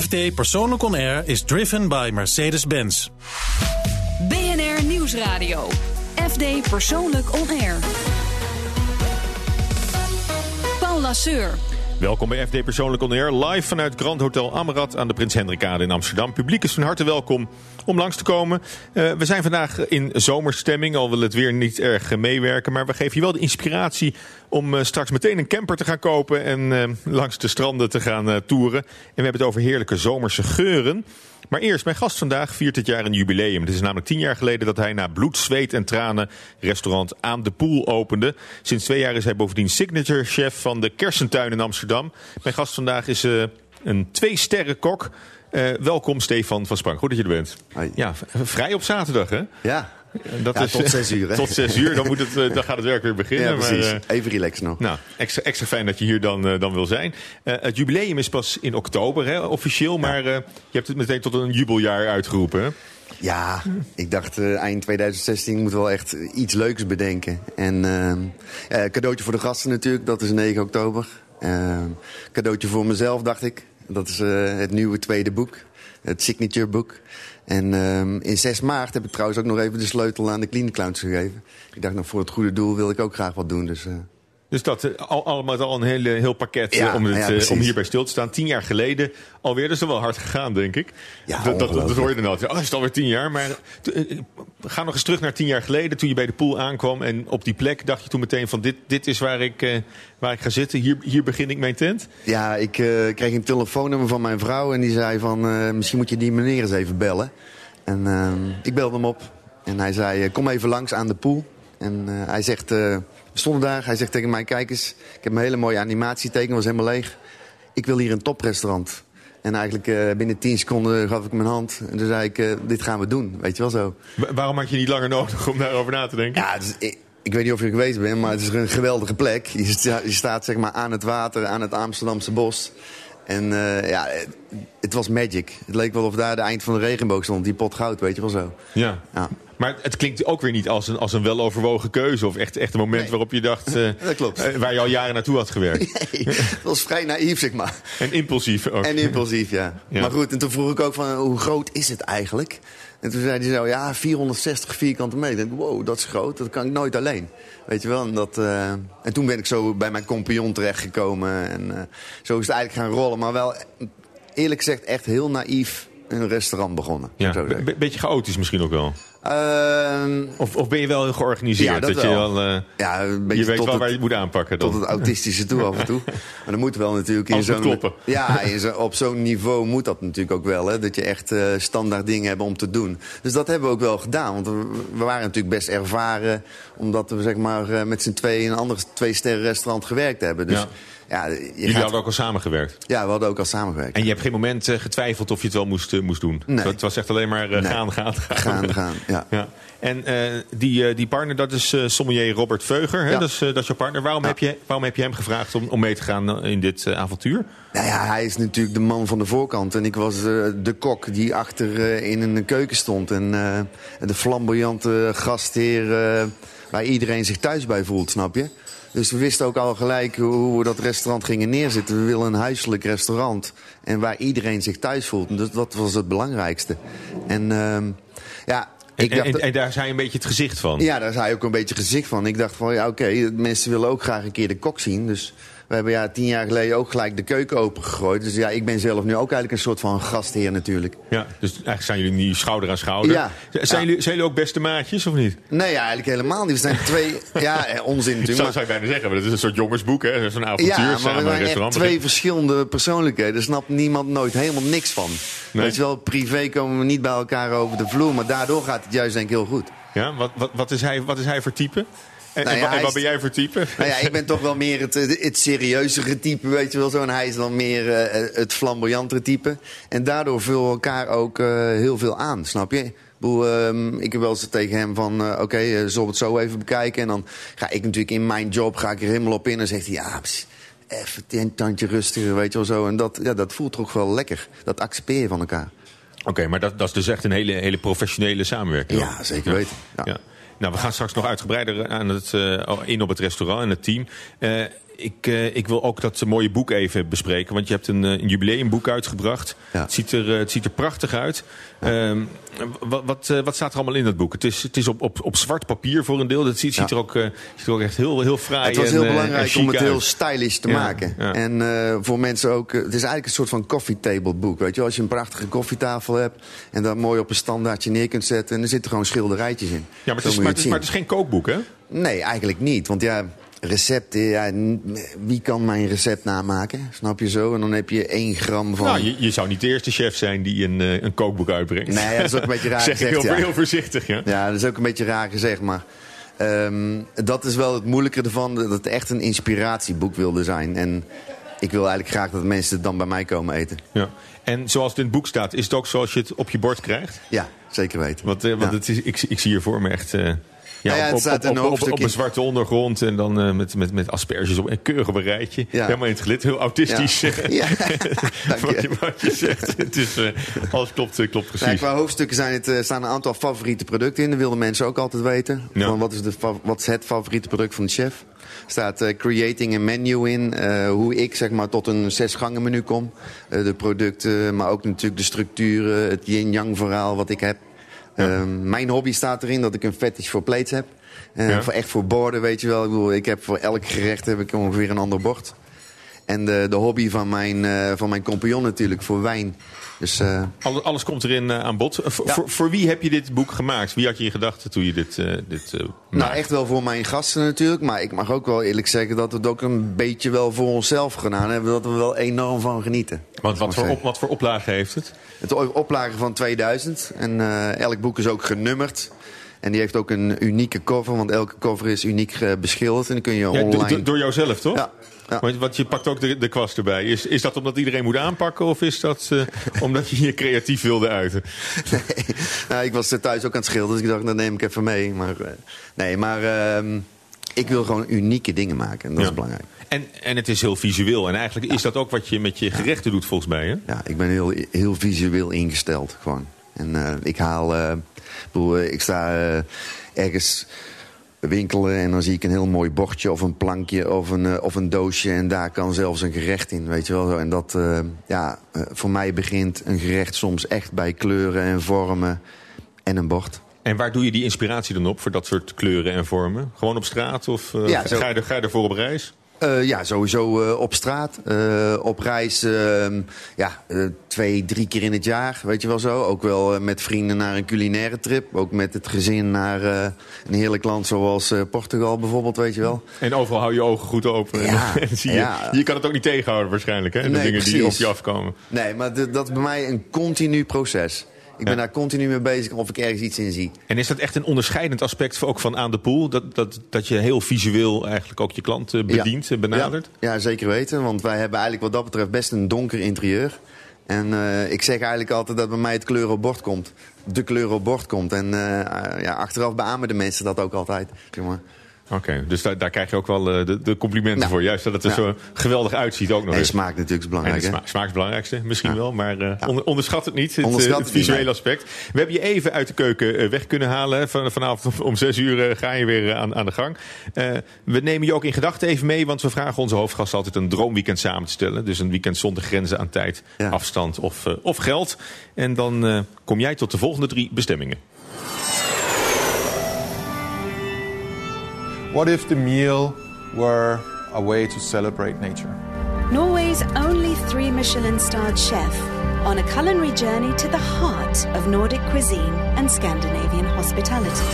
FD Persoonlijk On Air is driven by Mercedes-Benz. BNR Nieuwsradio. FD Persoonlijk On Air. Paul Lasseur. Welkom bij FD Persoonlijk On live vanuit Grand Hotel Amrad aan de Prins Hendrikade in Amsterdam. Publiek is van harte welkom om langs te komen. Uh, we zijn vandaag in zomerstemming, al wil het weer niet erg meewerken. Maar we geven je wel de inspiratie om uh, straks meteen een camper te gaan kopen en uh, langs de stranden te gaan toeren. En we hebben het over heerlijke zomerse geuren. Maar eerst, mijn gast vandaag viert dit jaar een jubileum. Het is namelijk tien jaar geleden dat hij na bloed, zweet en tranen restaurant Aan de Poel opende. Sinds twee jaar is hij bovendien signature chef van de Kersentuin in Amsterdam. Mijn gast vandaag is uh, een twee-sterren kok. Uh, welkom Stefan van Sprang. Goed dat je er bent. Hoi. Ja, vrij op zaterdag hè? Ja. Dat ja, is, tot zes uur. Hè? Tot zes uur, dan, moet het, uh, dan gaat het werk weer beginnen. Ja, precies. Maar, uh, Even relaxen nog. Nou, extra, extra fijn dat je hier dan, uh, dan wil zijn. het jubileum is pas in oktober, hè, officieel. Ja. Maar je hebt het meteen tot een jubeljaar uitgeroepen. Hè? Ja, ik dacht eind 2016 moet wel echt iets leuks bedenken. En cadeautje voor de gasten natuurlijk, dat is 9 oktober. cadeautje voor mezelf, dacht ik. Dat is het nieuwe tweede boek. Het signature boek. En um, in 6 maart heb ik trouwens ook nog even de sleutel aan de Clean Clowns gegeven. Ik dacht nog, voor het goede doel wil ik ook graag wat doen. Dus, uh... dus dat al, allemaal al een heel, heel pakket ja, om, het, ja, om hierbij stil te staan. Tien jaar geleden alweer. Dat is er wel hard gegaan, denk ik. Ja, dat, dat, dat hoor je dan altijd. Oh, is het alweer tien jaar? Maar ga nog eens terug naar tien jaar geleden. Toen je bij de pool aankwam. En op die plek dacht je toen meteen van dit, dit is waar ik, uh, waar ik ga zitten. Hier, hier begin ik mijn tent. Ja, ik uh, kreeg een telefoonnummer van mijn vrouw. En die zei van uh, misschien moet je die meneer eens even bellen. En ik belde hem op. En hij zei, kom even langs aan de pool. En hij zegt, we stonden daar. Hij zegt tegen mij, kijk eens. Ik heb een hele mooie animatieteken, was helemaal leeg. Ik wil hier een toprestaurant. En eigenlijk uh, binnen 10 seconden gaf ik mijn hand. En toen zei ik, dit gaan we doen. Weet je wel zo. Waarom had je niet langer nodig om daarover na te denken? Ja, dus ik, ik weet niet of je er geweest bent, maar het is een geweldige plek. Je, sta, je staat zeg maar aan het water, aan het Amsterdamse bos. En uh, ja, het, het, was magic. Het leek wel of daar de eind van de regenboog stond. Die pot goud, weet je wel zo. Ja. ja. Maar het klinkt ook weer niet als een, als een weloverwogen keuze. Of echt, echt een moment nee. waarop je dacht... Uh, dat klopt. Uh, waar je al jaren naartoe had gewerkt. Nee, het was vrij naïef, zeg maar. En impulsief ook. En impulsief, ja. ja. Maar goed, en toen vroeg ik ook van hoe groot is het eigenlijk? En toen zei hij zo, ja, 460 vierkante meter. Wow, dat is groot, dat kan ik nooit alleen. Weet je wel, en, dat, uh, en toen ben ik zo bij mijn compagnon terechtgekomen. En uh, zo is het eigenlijk gaan rollen. Maar wel, eerlijk gezegd, echt heel naïef een restaurant begonnen. Ja, beetje chaotisch misschien ook wel. Uh, of, of ben je wel heel georganiseerd? Ja, dat, je, wel, uh, ja, een beetje je weet wel het, waar je het moet aanpakken. Dan. Tot het autistische toe af en toe. Maar dat moet wel natuurlijk in zo'n... kloppen. Ja, in zo, op zo'n niveau moet dat natuurlijk ook wel. Hè, dat je echt uh, standaard dingen hebt om te doen. Dus dat hebben we ook wel gedaan. Want we, we waren natuurlijk best ervaren. Omdat we zeg maar, uh, met z'n tweeën in een ander twee sterren restaurant gewerkt hebben. Dus, ja. Ja, je Jullie gaat... hadden ook al samengewerkt? Ja, we hadden ook al samengewerkt. En je hebt geen moment uh, getwijfeld of je het wel moest, uh, moest doen? Nee. Het was echt alleen maar uh, nee. gaan, gaan, gaan. Gaan, gaan, ja. ja. En die, die partner, dat is sommelier Robert Veuger. Hè? Ja. Dat, is, dat is jouw partner. Waarom, Ja. heb je, waarom heb je hem gevraagd om, om mee te gaan in dit avontuur? Nou ja, hij is natuurlijk de man van de voorkant. En ik was de kok die achter in een keuken stond. En de flamboyante gastheer waar iedereen zich thuis bij voelt, snap je? Dus we wisten ook al gelijk hoe we dat restaurant gingen neerzetten. We willen een huiselijk restaurant. En waar iedereen zich thuis voelt. Dus dat was het belangrijkste. En ja... En, Ik dacht, en, en, daar zei je een beetje het gezicht van? Ja, daar zei je ook een beetje gezicht van. Ik dacht van, ja oké, okay, mensen willen ook graag een keer de kok zien. Dus we hebben ja, tien jaar geleden ook gelijk de keuken opengegooid. Dus ja, ik ben zelf nu ook eigenlijk een soort van gastheer natuurlijk. Ja, dus eigenlijk zijn jullie nu schouder aan schouder. Ja. Zijn, ja. Jullie, zijn jullie ook beste maatjes of niet? Nee, ja, eigenlijk helemaal niet. We zijn twee... ja, onzin natuurlijk. Zo zou je bijna zeggen, maar dat is een soort jongensboek, hè? Zo'n avontuur ja, maar samen we een zijn restaurant. twee verschillende persoonlijkheden. Daar snapt niemand nooit helemaal niks van. Nee. Weet je wel, privé komen we niet bij elkaar over de vloer. Maar daardoor gaat het juist denk ik heel goed. Ja, wat, wat, wat, is, hij, wat is hij voor type? En, Nou ja, en, wat, is- ben jij voor type? Nou ja, ik ben toch wel meer het, het serieuzere type, weet je wel zo. En hij is dan meer eh, het flamboyantere type. En daardoor vullen we elkaar ook eh, heel veel aan, snap je? Ik, ehm, ik heb wel eens tegen hem van, eh, oké, eh, zullen we het zo even bekijken? En dan ga ik natuurlijk in mijn job, ga ik er helemaal op in. En zegt hij, ja, pss, even een tandje rustiger, weet je wel zo. En dat, ja, dat voelt toch wel lekker. Dat accepteer je van elkaar. Oké, maar dat, dat is dus echt een hele, hele professionele samenwerking. Ja, zeker weten. Ja. Ja. Nou, we gaan straks nog uitgebreider aan het, eh, in op het restaurant en het team. Eh, ik, eh, ik wil ook dat mooie boek even bespreken. Want je hebt een, een jubileumboek uitgebracht. Ja. Het, ziet er, het ziet er prachtig uit. Ehm, wat, wat, wat, staat er allemaal in dat boek? Het is, het is op, op, op zwart papier voor een deel. Dat ziet, ziet, er, ook, ziet er ook echt heel, heel fraai Het was heel en, belangrijk om het uit. heel stylish te maken. En voor mensen ook... het is eigenlijk een soort van coffee table boek. Weet je, als je een prachtige koffietafel hebt... en dat mooi op een standaardje neer kunt zetten... en er zitten gewoon schilderijtjes in. Ja, maar het, is, maar, het is, maar het is geen kookboek, hè? Nee, eigenlijk niet. Want ja, recepten, ja, wie kan mijn recept namaken? Snap je zo? En dan heb je één gram van... Nou, je, je zou niet de eerste chef zijn die een, eh, een kookboek uitbrengt. Nee, ja, dat is ook een beetje raar zeg gezegd, heel, ja. heel voorzichtig, ja. Ja, dat is ook een beetje raar gezegd, maar... ehm, dat is wel het moeilijke ervan, dat het echt een inspiratieboek wilde zijn. En ik wil eigenlijk graag dat mensen dan bij mij komen eten. ja. En zoals het in het boek staat, is het ook zoals je het op je bord krijgt? Ja, zeker weten. Want, eh, want Ja. het is, ik, ik zie hier voor me echt... eh, ja, Nou ja, het op, staat op, een op, op, hoofdstuk op een zwarte ondergrond en dan eh, met, met, met asperges op een keurig een rijtje. Ja. Helemaal in het gelid, heel autistisch. Ja. Ja. Wat, je. je, wat je zegt. Het is, eh, alles klopt, eh, klopt precies. Nee, qua hoofdstukken zijn het, staan een aantal favoriete producten in. Dat wilden mensen ook altijd weten. Ja. Van wat, is de, wat is het favoriete product van de chef? Er staat creating a menu in. hoe ik zeg maar, tot een zes gangen menu kom. De producten, maar ook natuurlijk de structuren. Het yin-yang verhaal wat ik heb. Eh, mijn hobby staat erin dat ik een fetish voor plates heb. Ja. voor echt voor borden, weet je wel. Ik, bedoel, ik heb voor elk gerecht heb ik ongeveer een ander bord. En de, de hobby van mijn, eh, van mijn compagnon natuurlijk, voor wijn. Dus eh, Alles, alles komt erin eh, aan bod. Voor, Ja. voor, voor wie heb je dit boek gemaakt? Wie had je in gedachten toen je dit, eh dit Nou, echt wel voor mijn gasten natuurlijk. Maar ik mag ook wel eerlijk zeggen dat we het ook een beetje wel voor onszelf gedaan hebben. Dat we er wel enorm van genieten. Want wat voor, op, wat voor oplage heeft het? Het oplage van 2000. En elk boek is ook genummerd. En die heeft ook een unieke cover. Want elke cover is uniek beschilderd. En dan kun je Ja, online... do- door jouzelf, toch? Ja, ja. Want, want je pakt ook de, de kwast erbij. Is, is dat omdat iedereen moet aanpakken? Of is dat eh, omdat je je creatief wilde uiten? Nee, nou, ik was er thuis ook aan het schilderen. Dus ik dacht, dat neem ik even mee. Maar, eh, nee, maar ehm, ik wil gewoon unieke dingen maken. En dat Ja. is belangrijk. En, en het is heel visueel. En eigenlijk is dat ook wat je met je gerechten doet, volgens mij. Hè? Ja, ik ben heel, heel visueel ingesteld gewoon. En eh, ik haal... ik sta ergens winkelen en dan zie ik een heel mooi bordje of een plankje of een, eh, of een doosje. En daar kan zelfs een gerecht in, weet je wel. zo. En dat, eh, ja, eh, voor mij begint een gerecht soms echt bij kleuren en vormen en een bord. En waar doe je die inspiratie dan op voor dat soort kleuren en vormen? Gewoon op straat of Ja, ga, je er, ga je ervoor op reis? Eh, ja, sowieso eh, op straat. Eh, op reis ehm, ja, twee, drie keer in het jaar, weet je wel zo. Ook wel met vrienden naar een culinaire trip. Ook met het gezin naar een heerlijk land zoals Portugal bijvoorbeeld, weet je wel. En overal hou je ogen goed open. Ja, en zie je, ja. je kan het ook niet tegenhouden waarschijnlijk. Hè? De Nee, dingen die op je afkomen. Nee, maar dat is bij mij een continu proces. Ik ben daar continu mee bezig of ik ergens iets in zie. En is dat echt een onderscheidend aspect ook van aan de pool? Dat, dat, dat je heel visueel eigenlijk ook je klant eh, bedient, eh, benadert? Ja, zeker weten. Want wij hebben eigenlijk wat dat betreft best een donker interieur. En eh, ik zeg eigenlijk altijd dat bij mij het kleur op bord komt. De kleur op bord komt. En eh, ja, achteraf beamen de mensen dat ook altijd. Zeg maar. Oké, dus daar, daar krijg je ook wel eh, de, de complimenten Nou, voor. Juist dat het er ja. zo geweldig uitziet ook nog En smaak natuurlijk is belangrijk. sma- smaak is het belangrijkste, misschien Ja. wel. Maar eh, Ja. onderschat het niet, het, Onderschat eh, het het niet, visuele aspect. We hebben je even uit de keuken weg kunnen halen. Van, vanavond om, zes uur ga je weer aan, aan de gang. We nemen je ook in gedachten even mee. Want we vragen onze hoofdgasten altijd een droomweekend samen te stellen. Dus een weekend zonder grenzen aan tijd, afstand of, of geld. En dan kom jij tot de volgende drie bestemmingen. What if the meal were a way to celebrate nature? Norway's only three Michelin starred chef on a culinary journey to the heart of Nordic cuisine and Scandinavian hospitality.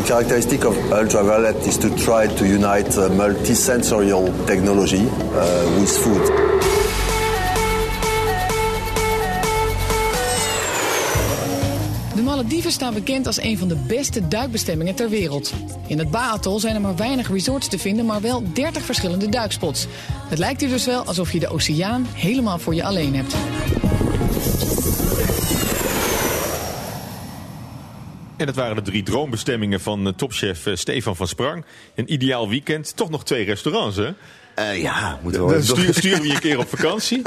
The characteristic of ultraviolet is to try to unite uh, multisensorial technology uh, with food. De Malediven staan bekend als een van de beste duikbestemmingen ter wereld. In het Baatol zijn er maar weinig resorts te vinden, maar wel 30 verschillende duikspots. Het lijkt hier dus wel alsof je de oceaan helemaal voor je alleen hebt. En dat waren de drie droombestemmingen van eh, topchef eh, Stefan van Sprang. Een ideaal weekend. Toch nog twee restaurants, hè? Eh, ja, moeten we Dan sturen, we je een keer op vakantie.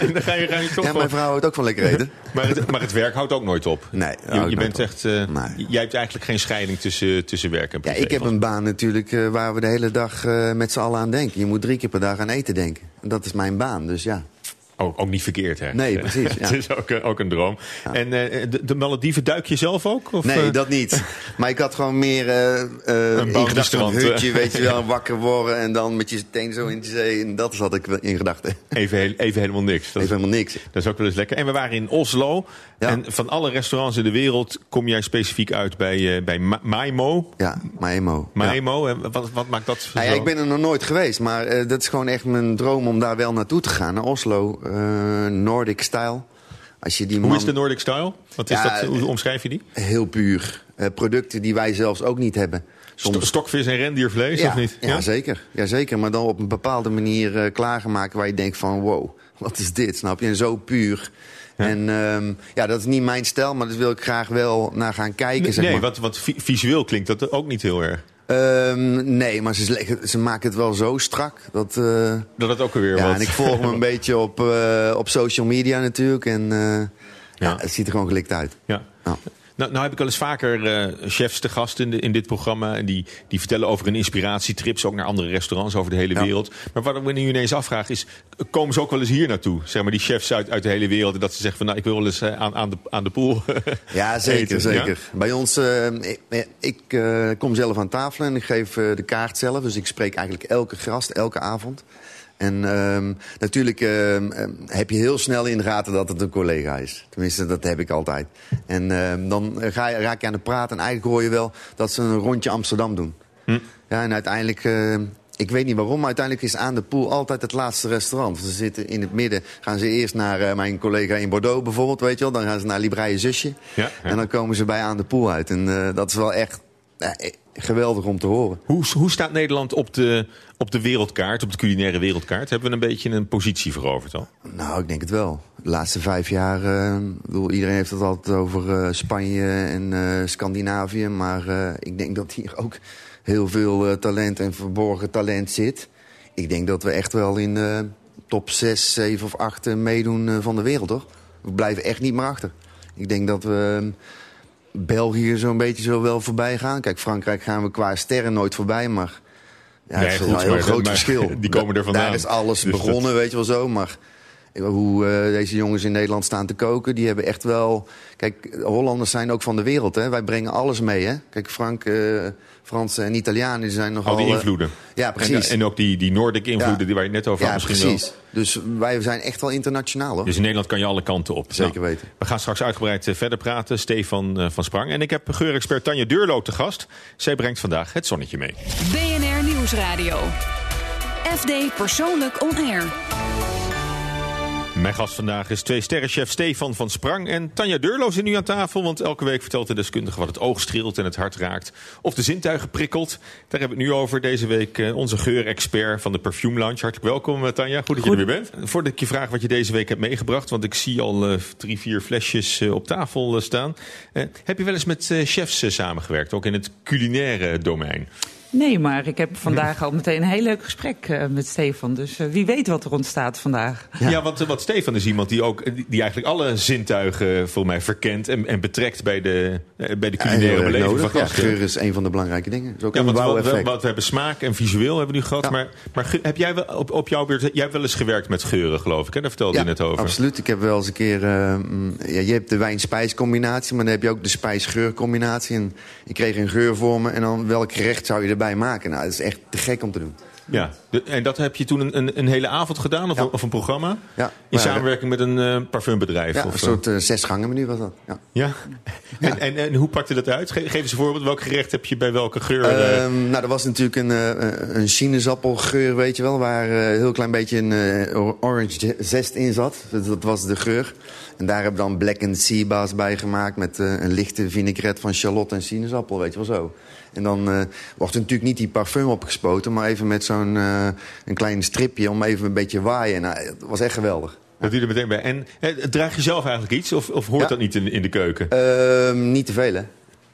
en dan ga je, ga je toch Ja, mijn vrouw houdt ook van lekker eten. maar, het, maar het werk houdt ook nooit op. Nee, je, bent echt. eh, Nee. Jij hebt eigenlijk geen scheiding tussen, tussen werk en Ja, privé. ik heb een baan natuurlijk eh, waar we de hele dag met z'n allen aan denken. Je moet drie keer per dag aan eten denken. En dat is mijn baan, dus ja. Ook, ook niet verkeerd, hè? Nee, precies, ja. het is ook, een- ook een droom. En eh, de, de Malediven duik je zelf ook? Of, Nee, eh, dat niet. Maar ik had gewoon meer eh eh in gedachten een hutje, weet je wel, wakker worden en dan met je teen zo in de zee. En dat had ik in gedachten. Even, heel- even helemaal niks. Dat, Even helemaal niks. dat is ook wel eens lekker. En we waren in Oslo. Ja. En van alle restaurants in de wereld kom jij specifiek uit bij, bij Ma- Maimo. Ja. Maimo, en wat, wat maakt dat Nou ja, ik ben er nog nooit geweest, maar dat is gewoon echt mijn droom om daar wel naartoe te gaan. Naar Oslo, Nordic style. Als je die Hoe man... is de Nordic Style? Wat is Ja, dat, hoe omschrijf je die? Heel puur. Eh, producten die wij zelfs ook niet hebben. Sto- Stokvis en rendiervlees, ja, of niet? Ja, zeker. ja, zeker. Maar dan op een bepaalde manier eh, klaargemaakt waar je denkt van... wow, wat is dit, snap je? En zo puur. En ehm, ja, dat is niet mijn stijl, maar daar wil ik graag wel naar gaan kijken, zeg nee, maar. want, want vi- visueel klinkt dat ook niet heel erg. Ehm, nee, maar ze, leggen- ze maken het wel zo strak. Dat, eh, Dat het ook weer ja, wat... en ik volg hem een beetje op, eh, op social media natuurlijk. En eh, ja. Ja. het ziet er gewoon gelikt uit. Ja. Ja. Nou, nou heb ik wel eens vaker eh, chefs te gast in, de, in dit programma. En die, die vertellen over hun inspiratietrips, ook naar andere restaurants over de hele Ja. wereld. Maar wat ik me nu ineens afvraag is, komen ze ook wel eens hier naartoe? Zeg maar die chefs uit, uit de hele wereld. En dat ze zeggen van, nou, ik wil wel eens eh, aan, aan, de, aan de pool Ja, zeker, eten, zeker. ja? Bij ons, eh, ik, ik eh, kom zelf aan tafel en ik geef eh, de kaart zelf. Dus ik spreek eigenlijk elke gast, elke avond. En ehm, natuurlijk ehm, ehm, heb je heel snel in de gaten dat het een collega is. Tenminste, dat heb ik altijd. En dan ga je, raak je aan de praat en eigenlijk hoor je wel dat ze een rondje Amsterdam doen. Ja, en uiteindelijk, eh, ik weet niet waarom, maar uiteindelijk is aan de pool altijd het laatste restaurant. Ze zitten in het midden, gaan ze eerst naar eh, mijn collega in Bordeaux bijvoorbeeld, weet je wel. Dan gaan ze naar Libraïe Zusje. Ja, ja. En dan komen ze bij aan de pool uit. En eh, dat is wel echt eh, geweldig om te horen. Hoe, hoe staat Nederland op de, op de wereldkaart, op de culinaire wereldkaart? Hebben we een beetje een positie veroverd al? Nou, ik denk het wel. De laatste vijf jaar, ik bedoel, iedereen heeft het altijd over eh, Spanje en eh, Scandinavië. Maar ik denk dat hier ook heel veel talent en verborgen talent zit. Ik denk dat we echt wel in de top 6, 7 of 8 eh, meedoen van de wereld, toch? We blijven echt niet meer achter. Ik denk dat we België zo'n beetje zo wel voorbij gaan. Kijk, Frankrijk gaan we qua sterren nooit voorbij, maar... Ja, Nee, het is goed, een heel groot verschil. die komen er vandaan. Daar is alles Dus dat- begonnen, weet je wel zo. Maar hoe eh, deze jongens in Nederland staan te koken, die hebben echt wel... Kijk, Hollanders zijn ook van de wereld, hè. Wij brengen alles mee, hè. Kijk, Frank, eh Fransen en Italianen die zijn nogal... Al die eh, invloeden. ja, precies. En, en ook die, die Nordic invloeden Ja. die waar je het net over ja, had misschien precies. Dus wij zijn echt wel internationaal, hoor. Dus in Nederland kan je alle kanten op. Zeker weten. We gaan straks uitgebreid verder praten. Stefan eh, van Sprang. En ik heb geurexpert Tanja Deurlo te gast. Zij brengt vandaag het zonnetje mee. BNR Nieuwsradio. FD Persoonlijk On Air. Mijn gast vandaag is twee sterrenchef Stefan van Sprang en Tanja Deurlo zit nu aan tafel. Want elke week vertelt de deskundige wat het oog streelt en het hart raakt. Of de zintuigen prikkelt. Daar hebben we het nu over. Deze week eh, onze geurexpert van de Perfume Lounge. Hartelijk welkom eh, Tanja. Goed dat je er weer bent. Voordat ik je vraag wat je deze week hebt meegebracht. Want ik zie al eh, drie, vier flesjes op tafel staan. Heb je wel eens met chefs samengewerkt? Ook in het culinaire domein? Nee, maar ik heb vandaag al meteen een heel leuk gesprek eh, met Stefan. Dus eh, wie weet wat er ontstaat vandaag. Ja, want, want Stefan is iemand die ook die, eigenlijk alle zintuigen voor mij verkent en, en betrekt bij de, bij de culinaire beleving nodig. van Ja, gasten. geur is een van de belangrijke dingen. is ook Ja, een want we, we, bouweffect. we hebben smaak en visueel hebben we nu gehad. Ja. Maar, maar ge- heb jij wel, op, op jouw beurt, jij hebt wel eens gewerkt met geuren, geloof ik. Hè? Daar vertelde je net over. absoluut. Ik heb wel eens een keer... eh, mm, ja, je hebt de wijn-spijs-combinatie, maar dan heb je ook de spijs-geur-combinatie. En ik kreeg een geur voor me en dan welk gerecht zou je erbij maken? Nou, dat is echt te gek om te doen. Ja, de- en dat heb je toen een, een, een hele avond gedaan, of, Ja. een, of een programma? Ja. In samenwerking met een eh, parfumbedrijf? Ja, of, een soort eh, zes gangen menu was dat. Ja. Ja? En, en, en hoe pakte dat uit? Ge- geef eens een voorbeeld. Welk gerecht heb je bij welke geur? eh, Ehm, nou, er was natuurlijk een, een sinaasappelgeur, weet je wel... waar een heel klein beetje een orange zest in zat. Dat, dat was de geur. En daar hebben we dan black and sea baas bij gemaakt... met een lichte vinaigrette van charlotte en sinaasappel, weet je wel zo. En dan eh, wordt er natuurlijk niet die parfum opgespoten... maar even met zo'n eh, een klein stripje om even een beetje waaien. Nou, het was echt geweldig. Dat doe je er meteen bij. En eh, draag je zelf eigenlijk iets? Of, of hoort Ja. dat niet in, in de keuken? Ehm, niet te veel, hè?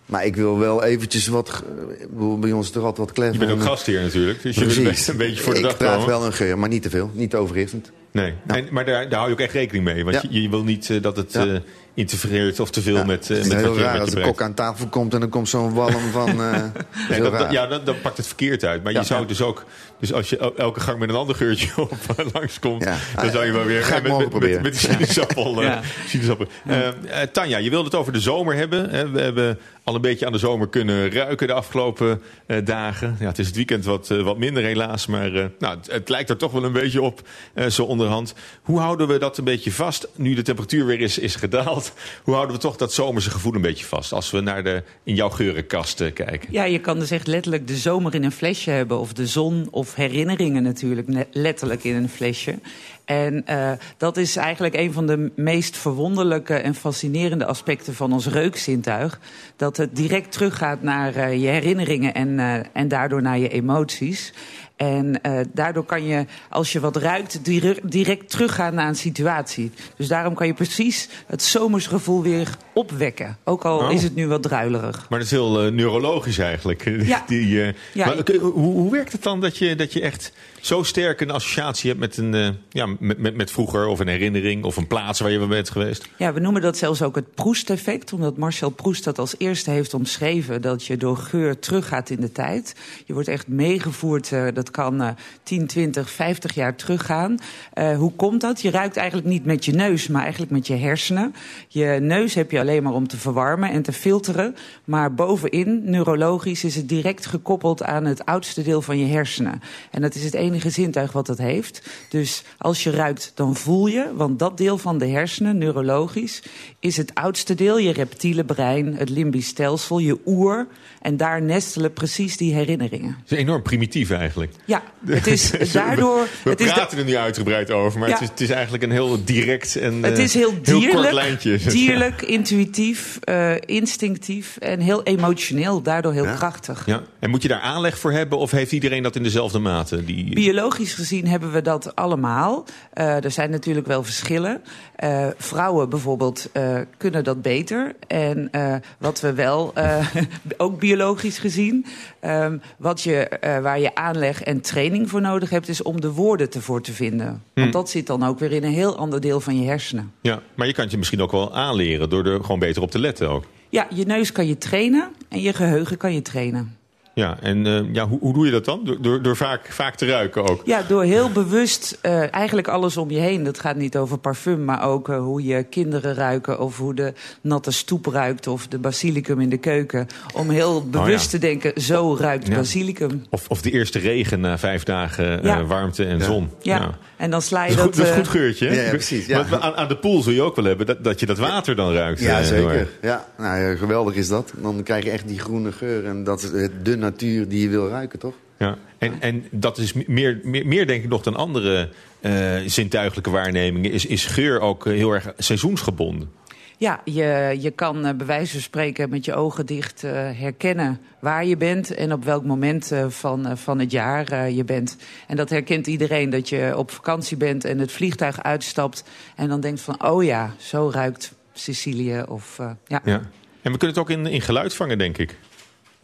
Maar ik wil wel eventjes wat... ik Bij ons is toch altijd wat clever. Je bent ook gastheer natuurlijk, dus je Precies. een beetje voor de ik dag praat komen. wel een geur, maar niet te veel. Niet overrichtend. Nee, en, maar daar, daar hou je ook echt rekening mee. Want Ja. je, je wil niet eh, dat het Ja. eh, interfereert of te veel Ja, met, eh, het is met heel wat je, raar als de kok aan tafel komt en dan komt zo'n walm van... eh, Nee, heel dat, ja, dan, dan pakt het verkeerd uit. Maar Ja. je zou dus ook... Dus als je el- elke gang met een ander geurtje op langskomt... Ja. dan zou je wel weer... Ga ik met, met, met, proberen. met die sinaasappel... eh, Ja. sinaasappel. Eh, eh, Tanja, je wilde het over de zomer hebben. Hè? We hebben al een beetje aan de zomer kunnen ruiken de afgelopen eh, dagen. Ja, het is het weekend wat, eh, wat minder helaas. Maar eh, nou, het, lijkt er toch wel een beetje op, zo onderhand. Hoe houden we dat een beetje vast, nu de temperatuur weer is, is gedaald? Hoe houden we toch dat zomerse gevoel een beetje vast... als we naar de, in jouw geurenkast kijken? Ja, je kan dus echt letterlijk de zomer in een flesje hebben. Of de zon, of herinneringen natuurlijk le- letterlijk in een flesje. En eh, dat is eigenlijk een van de meest verwonderlijke en fascinerende aspecten van ons reukzintuig. Dat het direct teruggaat naar eh, je herinneringen en, eh, en daardoor naar je emoties. En eh, daardoor kan je, als je wat ruikt, dire- direct teruggaan naar een situatie. Dus daarom kan je precies het zomersgevoel weer opwekken. Ook al Oh. is het nu wat druilerig. Maar dat is heel neurologisch eigenlijk. Ja. Die, Ja, maar, hoe, hoe werkt het dan dat je, dat je echt zo sterk een associatie hebt met, een, eh, ja, met, met, met vroeger... of een herinnering of een plaats waar je wel bent geweest? Ja, we noemen dat zelfs ook het Proust-effect, omdat Marcel Proust dat als eerste heeft omschreven: dat je door geur teruggaat in de tijd. Je wordt echt meegevoerd, eh, dat kan eh 10, 20, 50 jaar teruggaan. Eh, hoe komt dat? Je ruikt eigenlijk niet met je neus, maar eigenlijk met je hersenen. Je neus heb je alleen maar om te verwarmen en te filteren. Maar bovenin, neurologisch, is het direct gekoppeld aan het oudste deel van je hersenen. En dat is het enige zintuig wat dat heeft. Dus als je ruikt, dan voel je, want dat deel van de hersenen, neurologisch, is het oudste deel, je reptiele brein, het limbisch stelsel, je oer. En daar nestelen precies die herinneringen. Het is enorm primitief eigenlijk. Ja, het is daardoor. We het is praten er nu uitgebreid over, maar Ja. het, is, het is eigenlijk een heel direct en Het eh, is heel kort dierlijk, lijntje. dierlijk intuïtief, eh, instinctief en heel emotioneel, daardoor heel Ja. krachtig. Ja. En moet je daar aanleg voor hebben of heeft iedereen dat in dezelfde mate? Die... Biologisch gezien hebben we dat allemaal. Eh, er zijn natuurlijk wel verschillen. Eh, vrouwen bijvoorbeeld eh, kunnen dat beter. En wat we wel, ook biologisch gezien, ehm, wat je, waar je aanleg en training voor nodig hebt, is om de woorden ervoor te vinden. Want dat zit dan ook weer in een heel ander deel van je hersenen. Ja, maar je kan het je misschien ook wel aanleren door er gewoon beter op te letten ook. Ja, je neus kan je trainen en je geheugen kan je trainen. Ja, en eh, ja, hoe, hoe doe je dat dan? Door, door, door vaak, vaak te ruiken ook. Ja, door heel bewust eh, eigenlijk alles om je heen. Dat gaat niet over parfum, maar ook eh, hoe je kinderen ruiken... of hoe de natte stoep ruikt of de basilicum in de keuken. Om heel bewust ja. te denken, zo ruikt Ja. basilicum. Of, of de eerste regen na vijf dagen eh, Ja. warmte en zon. Ja. en dan sla Dat je is, dat... goed, dat is eh, goed geurtje. hè? Ja, ja, precies, ja. Want aan, aan de pool zul je ook wel hebben dat, dat je dat water dan ruikt. Ja, zeker. Ja, nou, ja, geweldig is dat. Dan krijg je echt die groene geur. En dat is het- de natuur die je wil ruiken, toch? Ja. En, en dat is meer, meer, meer denk ik nog dan andere eh, zintuigelijke waarnemingen. Is, is geur ook eh, heel erg seizoensgebonden? Ja, je, je kan eh, bij wijze van spreken met je ogen dicht eh, herkennen waar je bent en op welk moment eh, van, van het jaar je bent. En dat herkent iedereen, dat je op vakantie bent en het vliegtuig uitstapt en dan denkt van, oh ja, zo ruikt Sicilië. Of, eh, ja. Ja. En we kunnen het ook in, in geluid vangen, denk ik.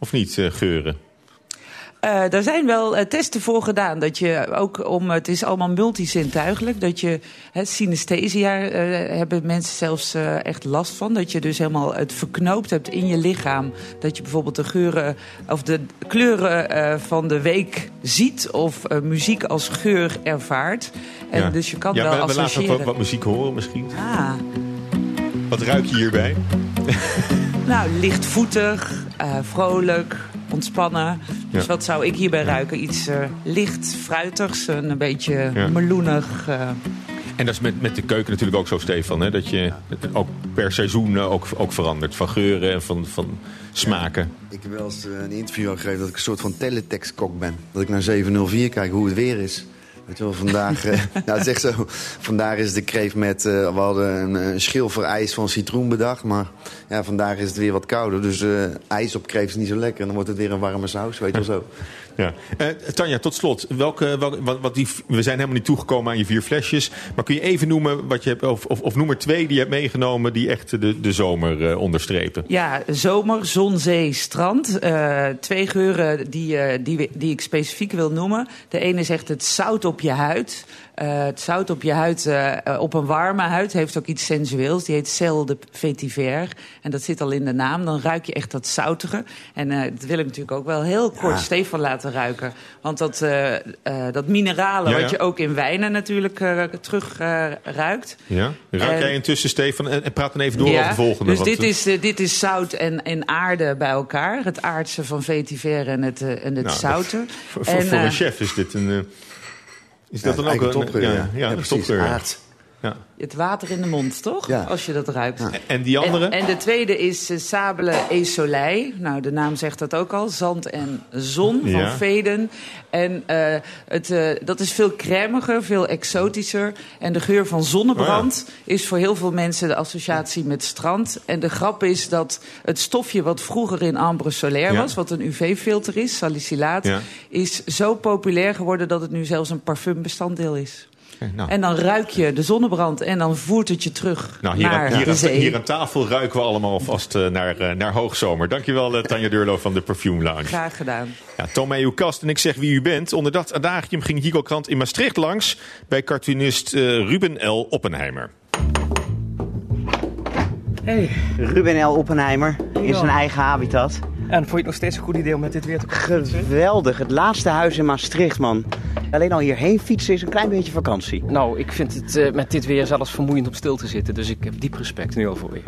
Of niet, eh, geuren? Eh, daar zijn wel eh, testen voor gedaan. Dat je ook om, het is allemaal multizintuigelijk. Dat je hè, synesthesia hebben mensen zelfs echt last van. Dat je dus helemaal het verknoopt hebt in je lichaam. Dat je bijvoorbeeld de geuren of de kleuren van de week ziet. Of muziek als geur ervaart. En Ja. dus je kan ja, wel we, we laten associëren. wat, wat muziek horen misschien. Ah, Wat ruik je hierbij? nou, lichtvoetig, eh, vrolijk, ontspannen. Dus Ja. wat zou ik hierbij ruiken? Iets eh, licht fruitigs, een, beetje Ja. meloenig. eh. En dat is met, met de keuken natuurlijk ook zo, Stefan. Hè? Dat je het ook per seizoen ook, ook verandert. Van geuren en van, van smaken. Ik heb wel eens een interview al gegeven dat ik een soort van teletext-kok ben. Dat ik naar 704 kijk hoe het weer is. Weet je wel, vandaag... eh, nou, het is echt zo. Vandaag is de kreeft met... eh, we hadden een, een schil voor ijs van citroen bedacht. Maar ja, vandaag is het weer wat kouder. Dus eh, ijs op kreeft is niet zo lekker. En dan wordt het weer een warme saus, weet je wel zo. Ja. Eh, Tanja, tot slot. Welke, wel- wat, wat die, we zijn helemaal niet toegekomen aan je vier flesjes. Maar kun je even noemen wat je hebt, of, of, of twee die je hebt meegenomen die echt de, de zomer eh, onderstrepen? Ja, zomer, zon, zee, strand. Eh, twee geuren die, die, die ik specifiek wil noemen. De ene is echt het zout op je huid. Eh, het zout op je huid, eh, eh, op een warme huid, heeft ook iets sensueels. Die heet cel de vetiver. En dat zit al in de naam. Dan ruik je echt dat zoutige. En dat wil ik natuurlijk ook wel heel kort Stefan laten ruiken. Want dat, dat mineralen, Ja, ja. wat je ook in wijnen natuurlijk terug ruikt. Ja? Ruik jij intussen, Stefan? En, praat dan even door over de volgende. Dus dit is, dit is zout en, en aarde bij elkaar. Het aardse van vetiver en het, en het Nou, zouten. Voor, voor, En, voor een chef is dit een... is dat dan ook een topgeur, Ja, ja. ja, Ja, precies. Aard. Ja. Het water in de mond, toch? Ja. Als je dat ruikt. En die andere? En, en de tweede is eh, Sable et Soleil. Nou, de naam zegt dat ook al. Zand en zon van Ja. Veden. En eh, het, eh, dat is veel cremiger, veel exotischer. En de geur van zonnebrand is voor heel veel mensen de associatie met strand. En de grap is dat het stofje wat vroeger in ambre solaire Ja. was... wat een UV-filter is, salicylaat... Ja. is zo populair geworden dat het nu zelfs een parfumbestanddeel is. Oké, nou. En dan ruik je de zonnebrand en dan voert het je terug Nou, hier, naar aan, hier, de aan, zee. hier aan tafel ruiken we allemaal alvast eh, naar, eh, naar hoogzomer. Dankjewel, uh, Tanja Deurlo van de Perfume Lounge. Graag gedaan. Ja, toon mij uw kast en ik zeg wie u bent. Onder dat adagium ging Hugo Krant in Maastricht langs... bij cartoonist eh, Ruben L. Oppenheimer. Hey, Ruben L. Oppenheimer in zijn eigen habitat. En vond je het nog steeds een goed idee om met dit weer te komen? Geweldig, het laatste huis in Maastricht, man. Alleen al hierheen fietsen is een klein beetje vakantie. Nou, ik vind het eh, met dit weer zelfs vermoeiend om stil te zitten. Dus ik heb diep respect nu al voor je.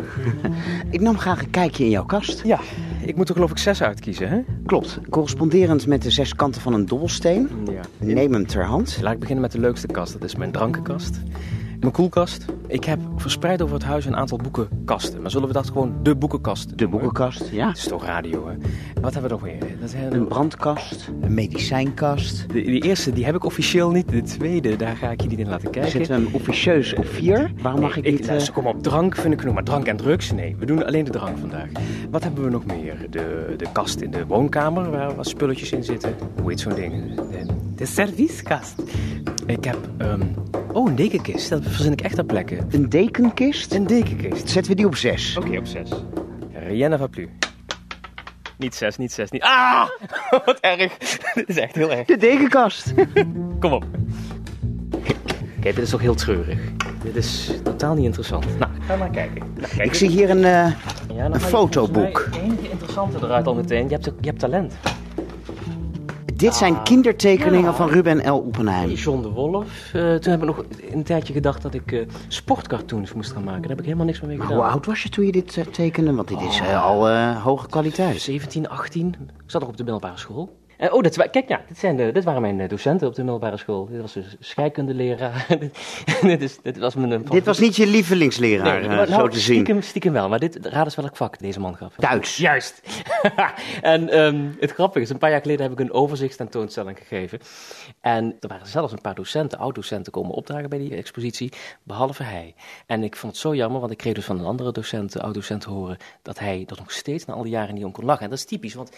Ik nam graag een kijkje in jouw kast. Ja, ik moet er geloof ik zes uitkiezen, hè? Klopt, corresponderend met de zes kanten van een dobbelsteen. Ja. Neem hem ter hand. Laat ik beginnen met de leukste kast. Dat is mijn drankenkast. Mijn koelkast. Ik heb verspreid over het huis een aantal boekenkasten. Maar zullen we dat gewoon de boekenkast De boekenkast, ja. Het is toch radio, hè? Wat hebben we nog meer? Dat zijn Een brandkast, een medicijnkast. de, die eerste die heb ik officieel niet. De tweede, daar ga ik je niet in laten Er kijken. zit een officieus op vier. Waarom mag ik Nee, niet... eh, luister, kom op, drank vind ik genoeg, maar drank en drugs? Nee, we doen alleen de drank vandaag. Wat hebben we nog meer? De, de kast in de woonkamer, waar wat spulletjes in zitten. Hoe heet zo'n ding? De, de servieskast. Ik heb, ehm, oh, een dekenkist. Dat verzin ik echt ter plekke. Een dekenkist? Een dekenkist. Zetten we die op zes. Oké, op zes. Rien ne va plus. Niet zes, niet zes, niet... Ah! Wat erg. Dit is echt heel erg. De dekenkast. Kom op. Kijk, dit is toch heel treurig. Dit is totaal niet interessant. Nou, ga maar kijken. Nou, kijk, Ik zie hier een, eh, Ja, een fotoboek. Het enige interessante eruit al meteen. Je hebt, je hebt talent. Dit zijn kindertekeningen van Ruben L. Oppenheim. John de Wolf. Eh, toen heb ik nog een tijdje gedacht dat ik eh, sportcartoons moest gaan maken. Daar heb ik helemaal niks meer mee Maar gedaan. hoe oud was je toen je dit eh, tekende? Want dit is al hoge kwaliteit. 17, 18. Ik zat nog op de middelbare school. Eh, oh, dat, kijk, ja, dit, zijn de, dit waren mijn eh, docenten op de middelbare school. Dit was de scheikundeleraar. dit, is, dit was mijn... eh, Dit was niet je lievelingsleraar, maar zo nou, te zien. Stiekem, stiekem wel, maar dit, raad eens welk vak deze man gaf. Duits. Juist. en ehm, het grappige is, een paar jaar geleden heb ik een overzichtstentoonstelling gegeven. En er waren zelfs een paar docenten, oud-docenten, komen opdragen bij die expositie, behalve hij. En ik vond het zo jammer, want ik kreeg dus van een andere docent, oud-docent, te horen dat hij er nog steeds na al die jaren niet om kon lachen. En dat is typisch, want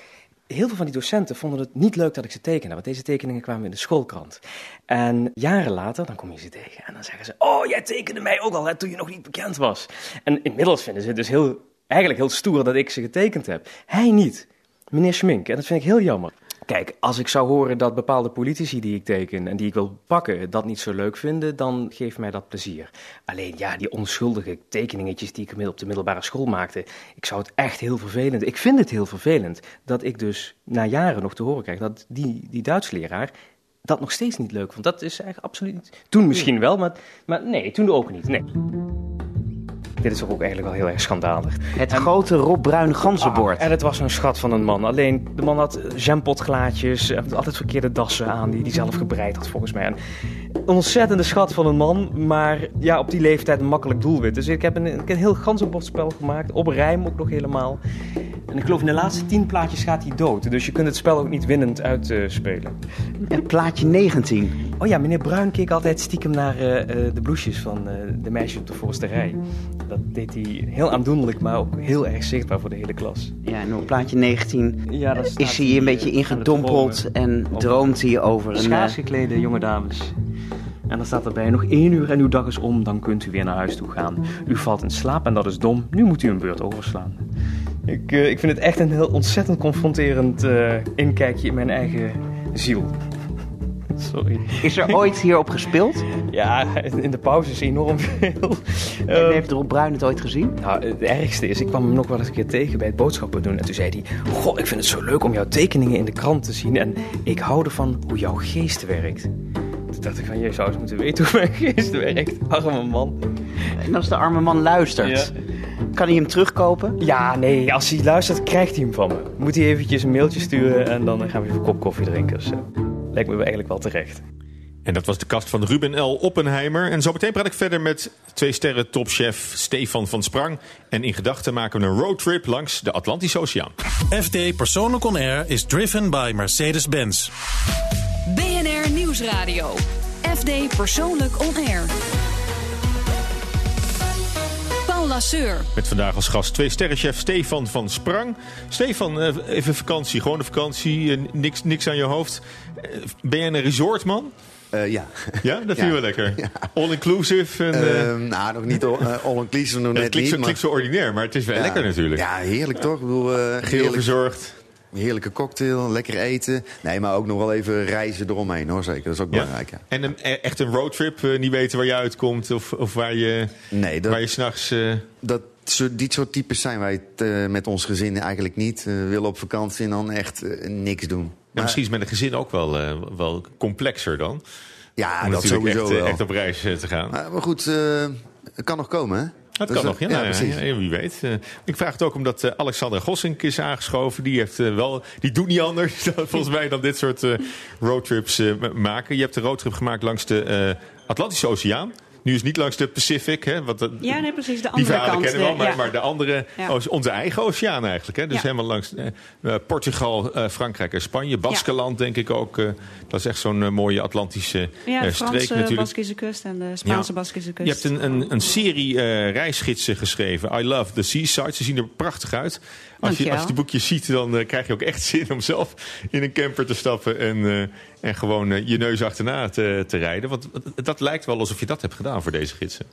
heel veel van die docenten vonden het niet leuk dat ik ze tekende, want deze tekeningen kwamen in de schoolkrant. En jaren later, dan kom je ze tegen en dan zeggen ze, oh, jij tekende mij ook al hè, toen je nog niet bekend was. En inmiddels vinden ze het dus heel, eigenlijk heel stoer dat ik ze getekend heb. Hij niet, meneer Schmink, en dat vind ik heel jammer. Kijk, als ik zou horen dat bepaalde politici die ik teken en die ik wil pakken dat niet zo leuk vinden, dan geeft mij dat plezier. Alleen ja, die onschuldige tekeningetjes die ik op de middelbare school maakte, ik zou het echt heel vervelend. Ik vind het heel vervelend dat ik dus na jaren nog te horen krijg dat die, die Duitsleraar dat nog steeds niet leuk vond. Dat is eigenlijk absoluut niet. Toen misschien wel, maar, maar nee, toen ook niet. Nee. Dit is toch ook eigenlijk wel heel erg schandalig. Het grote Rob Bruin ganzenbord. Ah, en het was een schat van een man. Alleen de man had jampotglaadjes, had altijd verkeerde dassen aan die hij zelf gebreid had volgens mij. En een ontzettende schat van een man, maar ja, op die leeftijd een makkelijk doelwit. Dus ik heb een, ik heb een heel ganzenbordspel gemaakt, op rijm ook nog helemaal. En ik geloof in de laatste tien plaatjes gaat hij dood. Dus je kunt het spel ook niet winnend uitspelen. en plaatje 19. Oh ja, meneer Bruin keek altijd stiekem naar uh, de bloesjes van uh, de meisjes op de forsterij. Dat deed hij heel aandoenlijk, maar ook heel erg zichtbaar voor de hele klas. Ja, en op plaatje 19 ja, is hij een beetje ingedompeld en droomt hij over een... Schaars geklede jonge dames. En dan staat erbij nog één uur en uw dag is om, dan kunt u weer naar huis toe gaan. U valt in slaap en dat is dom, nu moet u een beurt overslaan. Ik, uh, ik vind het echt een heel ontzettend confronterend uh, inkijkje in mijn eigen ziel. Sorry. Is er ooit hierop gespeeld? Ja, in de pauze is enorm veel. En um, heeft Rob Bruin het ooit gezien? Nou, het ergste is, ik kwam hem nog wel eens een keer tegen bij het boodschappen doen. En toen zei hij, goh, ik vind het zo leuk om jouw tekeningen in de krant te zien. En ik hou ervan hoe jouw geest werkt. Toen dacht ik van, je zou eens moeten weten hoe mijn geest werkt. Arme man. En als de arme man luistert... Ja. Kan hij hem terugkopen? Ja, nee. Als hij luistert, krijgt hij hem van me. Moet hij eventjes een mailtje sturen en dan gaan we even een kop koffie drinken. Dus, uh, lijkt me eigenlijk wel terecht. En dat was de kast van Ruben L. Oppenheimer. En zo meteen praat ik verder met twee sterren topchef Stefan van Sprang. En in gedachten maken we een roadtrip langs de Atlantische Oceaan. FD Persoonlijk On Air is driven by Mercedes-Benz. BNR Nieuwsradio. FD Persoonlijk On Air. Lasseur. Met vandaag als gast twee sterrenchef Stefan van Sprang. Stefan, even vakantie, gewone vakantie, niks, niks aan je hoofd. Ben jij een resortman? Uh, ja. Ja, dat vind je wel lekker. Ja. All-inclusive? En, uh, uh, nou, nog niet all-inclusive, nog net het klinkt, niet. Zo, klinkt zo ordinair, maar het is wel ja, lekker natuurlijk. Ja, heerlijk toch? Ik bedoel, Geheel verzorgd. Heerlijke cocktail, lekker eten. Nee, maar ook nog wel even reizen eromheen hoor, zeker. Dat is ook belangrijk. Ja. En een, echt een roadtrip, uh, niet weten waar je uitkomt of, of waar je, nee, dat, waar je s'nachts... Uh... Dat, dit soort types zijn wij uh, met ons gezin eigenlijk niet. we willen op vakantie en dan echt niks doen. Maar, misschien is met een gezin ook wel, wel complexer dan. Ja, Om dat sowieso echt, wel. echt op reis te gaan. Maar, maar goed, het kan nog komen hè. Dat kan nog, ja, ja, ja, ja, wie weet. Uh, ik vraag het ook omdat uh, Alexandra Gossink is aangeschoven. Die, heeft, uh, wel, die doet niet anders volgens mij dan dit soort roadtrips maken. Je hebt een roadtrip gemaakt langs de Atlantische Oceaan. Nu is niet langs de Pacific, hè? Want de, ja, nee, precies. De die andere verhalen kant. kennen we de, maar, ja. maar de andere, Ja. oh, onze eigen oceaan eigenlijk. Hè? Dus Ja. helemaal langs eh, Portugal, eh, Frankrijk en Spanje. Baskeland denk ik ook. eh, dat is echt zo'n eh, mooie Atlantische Ja, eh, de streek Franse natuurlijk. Baskische kust en de Spaanse Ja. Baskische Je kust. hebt een, een, een serie eh, reisgidsen geschreven. I love the seaside. Ze zien er prachtig uit. Als je, als je die boekjes ziet, dan eh, krijg je ook echt zin om zelf in een camper te stappen. En, eh, en gewoon eh, je neus achterna te, te rijden. Want dat lijkt wel alsof je dat hebt gedaan voor deze gidsen.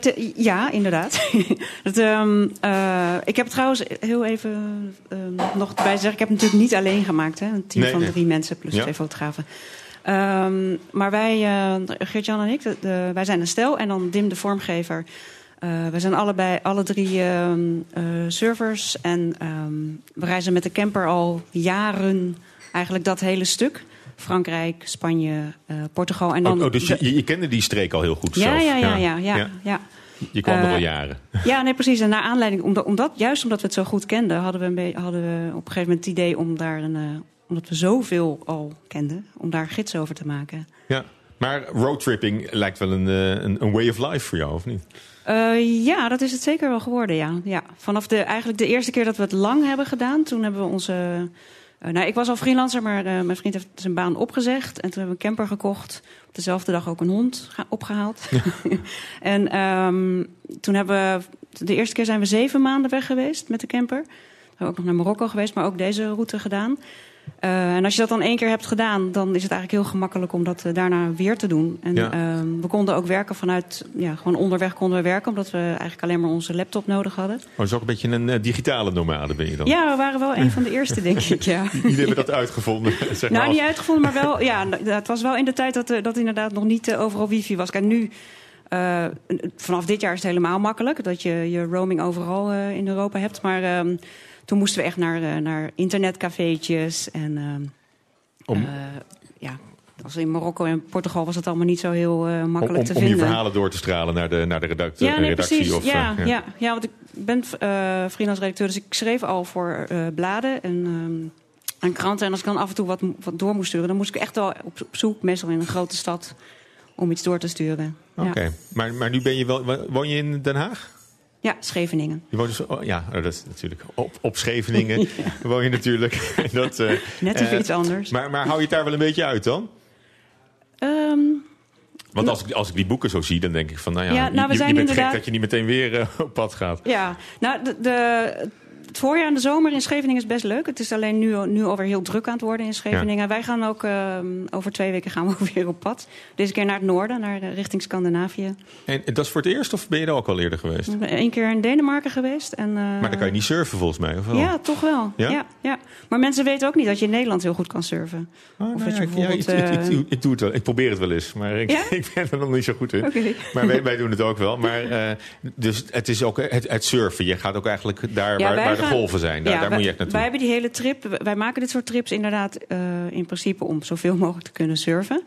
Te- ja, inderdaad. dat, ehm, eh, ik heb trouwens heel even ehm, nog erbij te zeggen... ik heb het natuurlijk niet alleen gemaakt. Hè? Een team Nee, van nee. drie mensen plus Ja. twee fotografen. Ehm, maar wij, eh Geert-Jan en ik, de, de- wij zijn een stel. En dan Dim, de vormgever. Eh wij zijn allebei, alle drie ehm, eh, servers. En ehm, we reizen met de camper al jaren eigenlijk dat hele stuk. Frankrijk, Spanje, eh, Portugal. En dan oh, oh, dus je, je, kende die streek al heel goed ja, zelf. ja, ja, ja, ja, ja. Je kwam er al jaren. Ja, nee, precies. En naar aanleiding, omdat, omdat, juist omdat we het zo goed kenden, hadden we, een hadden we op een gegeven moment het idee om daar een, omdat we zoveel al kenden, om daar gids over te maken. Ja. Maar roadtripping lijkt wel een, een, een way of life voor jou, of niet? Eh, ja, dat is het zeker wel geworden, ja. ja. Vanaf de, eigenlijk de eerste keer dat we het lang hebben gedaan, toen hebben we onze... eh, nou, ik was al freelancer, maar eh, mijn vriend heeft zijn baan opgezegd. En toen hebben we een camper gekocht. Op dezelfde dag ook een hond opgehaald. en ehm, toen hebben we... De eerste keer zijn we zeven maanden weg geweest met de camper. We zijn ook nog naar Marokko geweest, maar ook deze route gedaan. Eh, en als je dat dan één keer hebt gedaan, dan is het eigenlijk heel gemakkelijk om dat eh, daarna weer te doen. En Ja. ehm, we konden ook werken vanuit, ja, gewoon onderweg konden we werken, omdat we eigenlijk alleen maar onze laptop nodig hadden. Oh, is ook een beetje een eh, digitale nomade ben je dan? Ja, we waren wel een van de eerste, denk ik. Ja. Jullie hebben dat uitgevonden. Zeg maar Nou, als- niet uitgevonden, maar wel. Ja, nou, het was wel in de tijd dat, dat inderdaad nog niet overal wifi was. Kijk, nu, vanaf dit jaar is het helemaal makkelijk dat je je roaming overal in Europa hebt. Maar ehm, toen moesten we echt naar, eh, naar internetcafeetjes en. ehm, Om- eh, ja, als in Marokko en Portugal was het allemaal niet zo heel eh, om, makkelijk om, te om je vinden. verhalen door te stralen naar de, naar de redact- Ja, nee, redactie. precies. Of, ja, eh, ja. Ja, want ik ben eh freelance redacteur, dus ik schreef al voor bladen en, ehm, en kranten. En als ik dan af en toe wat, wat door moest sturen, dan moest ik echt wel op, op zoek, meestal in een grote stad, om iets door te sturen. Oké, Ja. maar, maar nu ben je wel, woon je in Den Haag? Ja, Scheveningen. Je woont dus, oh, ja, oh, dat is natuurlijk op, op Scheveningen woon je natuurlijk. dat, eh, Net even eh, iets anders. Maar, maar hou je het daar wel een beetje uit dan? Ehm, Want als ik, als ik die boeken zo zie, dan denk ik van, nou ja, Ja, nou, we je, je zijn bent inderdaad- gek dat je niet meteen weer eh, op pad gaat. Ja, nou, de, de, het voorjaar en de zomer in Scheveningen is best leuk. Het is alleen nu, nu alweer heel druk aan het worden in Scheveningen. Wij gaan ook ehm, over twee weken gaan we weer op pad. Deze keer naar het noorden, naar, eh, richting Scandinavië. En dat is voor het eerst of ben je er ook al eerder geweest? Ik ben één keer in Denemarken geweest. En, eh, Maar dan kan je niet surfen volgens mij, of wel? Ja, toch wel. Ja? Ja? Ja, Maar mensen weten ook niet dat je in Nederland heel goed kan surfen. Oh, of nou dat je ik, ja, ik, ik- ik- ik doe het wel. Ik probeer het wel eens, maar ik, ik ben er nog niet zo goed in. Oké. Maar wij, wij doen het ook wel. Maar, eh, dus het is ook het, het surfen. Je gaat ook eigenlijk daar waar, waar de gaan- golven zijn. Daar, Ja, daar wij, moet je echt naartoe. Wij hebben die hele trip. Wij maken dit soort trips inderdaad eh, in principe om zoveel mogelijk te kunnen surfen.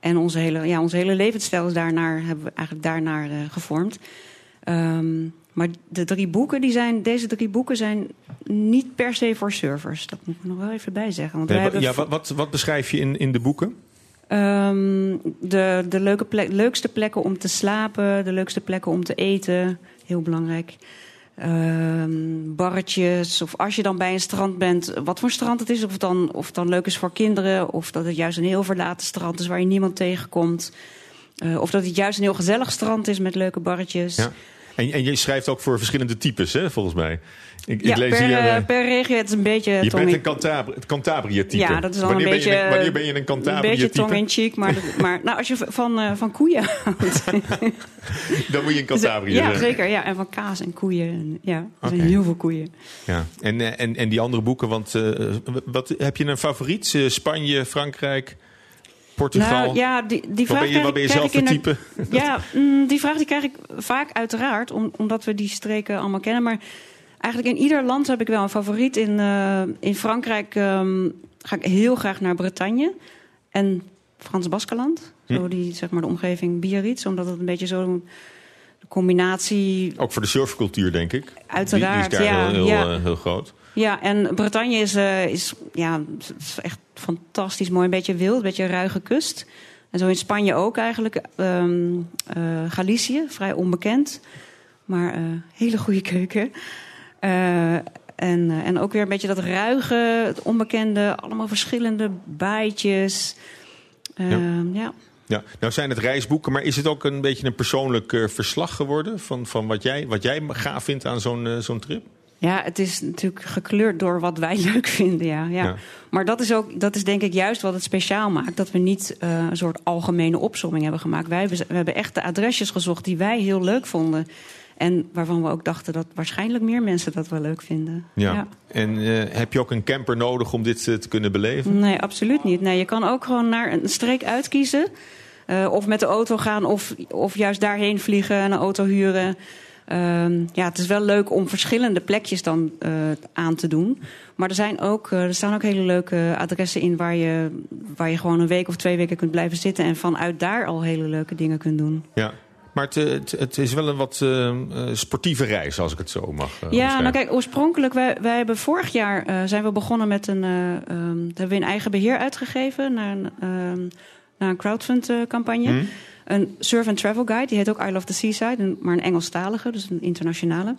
En onze hele, ja, onze hele levensstijl is daarnaar, hebben we eigenlijk daarnaar eh, gevormd. Ehm, maar de drie boeken, die zijn, deze drie boeken zijn niet per se voor surfers. Dat moet ik nog wel even bij zeggen. Want Nee, wij ja, wat, wat, wat beschrijf je in, in de boeken? Ehm, de de leuke plek, leukste plekken om te slapen, de leukste plekken om te eten, heel belangrijk. Ehm, barretjes, of als je dan bij een strand bent, wat voor strand het is. Of het, dan, of dan leuk is voor kinderen, of dat het juist een heel verlaten strand is waar je niemand tegenkomt. Eh, of dat het juist een heel gezellig strand is met leuke barretjes. En, en je schrijft ook voor verschillende types, hè, volgens mij. Ik, Ja, ik lees per, hier... eh, eh, per regio, het is een beetje... je bent een Cantabria-type. Ja, dat is dan wanneer een beetje... Ben je een, wanneer ben je een Een beetje tong in cheek, maar, maar nou, als je van, eh, van koeien houdt... Dan moet je een Cantabria Ja, zijn. zeker. Ja. En van kaas en koeien. En, ja, er zijn heel veel koeien. Ja. En, en, en die andere boeken, want wat, heb je een favoriet? Spanje, Frankrijk, Portugal? Nou, ja, die, die Wat vraag ben je, wat ben je zelf voor type? Ja, mm, die vraag die krijg ik vaak uiteraard, om, omdat we die streken allemaal kennen. Maar eigenlijk in ieder land heb ik wel een favoriet. In, eh, in Frankrijk ehm, ga ik heel graag naar Bretagne. En Frans Baskeland. Zo Hm. die, zeg maar, de omgeving Biarritz. Omdat het een beetje zo'n combinatie Ook voor de surfcultuur, denk ik. Uiteraard, die, die is daar ja, heel, heel, ja. eh, heel groot. Ja, en Bretagne is, eh, is, ja, is echt fantastisch mooi. Een beetje wild, een beetje ruige kust. En zo in Spanje ook eigenlijk. Ehm eh, Galicië, vrij onbekend. Maar eh, hele goede keuken. En, en ook weer een beetje dat ruige, het onbekende. Allemaal verschillende baaitjes. Ehm, ja. Ja, nou zijn het reisboeken, maar is het ook een beetje een persoonlijk verslag geworden van, van wat, jij, wat jij gaaf vindt aan zo'n zo'n trip? Ja, het is natuurlijk gekleurd door wat wij leuk vinden, ja. ja. Ja. Maar dat is, ook, dat is denk ik juist wat het speciaal maakt. Dat we niet eh, een soort algemene opsomming hebben gemaakt. Wij hebben, we hebben echt de adresjes gezocht die wij heel leuk vonden. En waarvan we ook dachten dat waarschijnlijk meer mensen dat wel leuk vinden. Ja. En eh, heb je ook een camper nodig om dit eh, te kunnen beleven? Nee, absoluut niet. Nee, je kan ook gewoon naar een streek uitkiezen. Of met de auto gaan, of, of juist daarheen vliegen en een auto huren. Ehm, ja, het is wel leuk om verschillende plekjes dan eh, aan te doen. Maar er, zijn ook, eh, er staan ook hele leuke adressen in waar je, waar je gewoon een week of twee weken kunt blijven zitten. En vanuit daar al hele leuke dingen kunt doen. Ja. Maar het, het, het is wel een wat eh, sportieve reis, als ik het zo mag eh, Ja, nou kijk, oorspronkelijk, wij, wij hebben vorig jaar zijn we begonnen met een, ehm, hebben we in eigen beheer uitgegeven naar een, ehm, naar een crowdfund campagne. Hm? Een surf and travel guide, die heet ook I Love the Seaside, maar een Engelstalige, dus een internationale.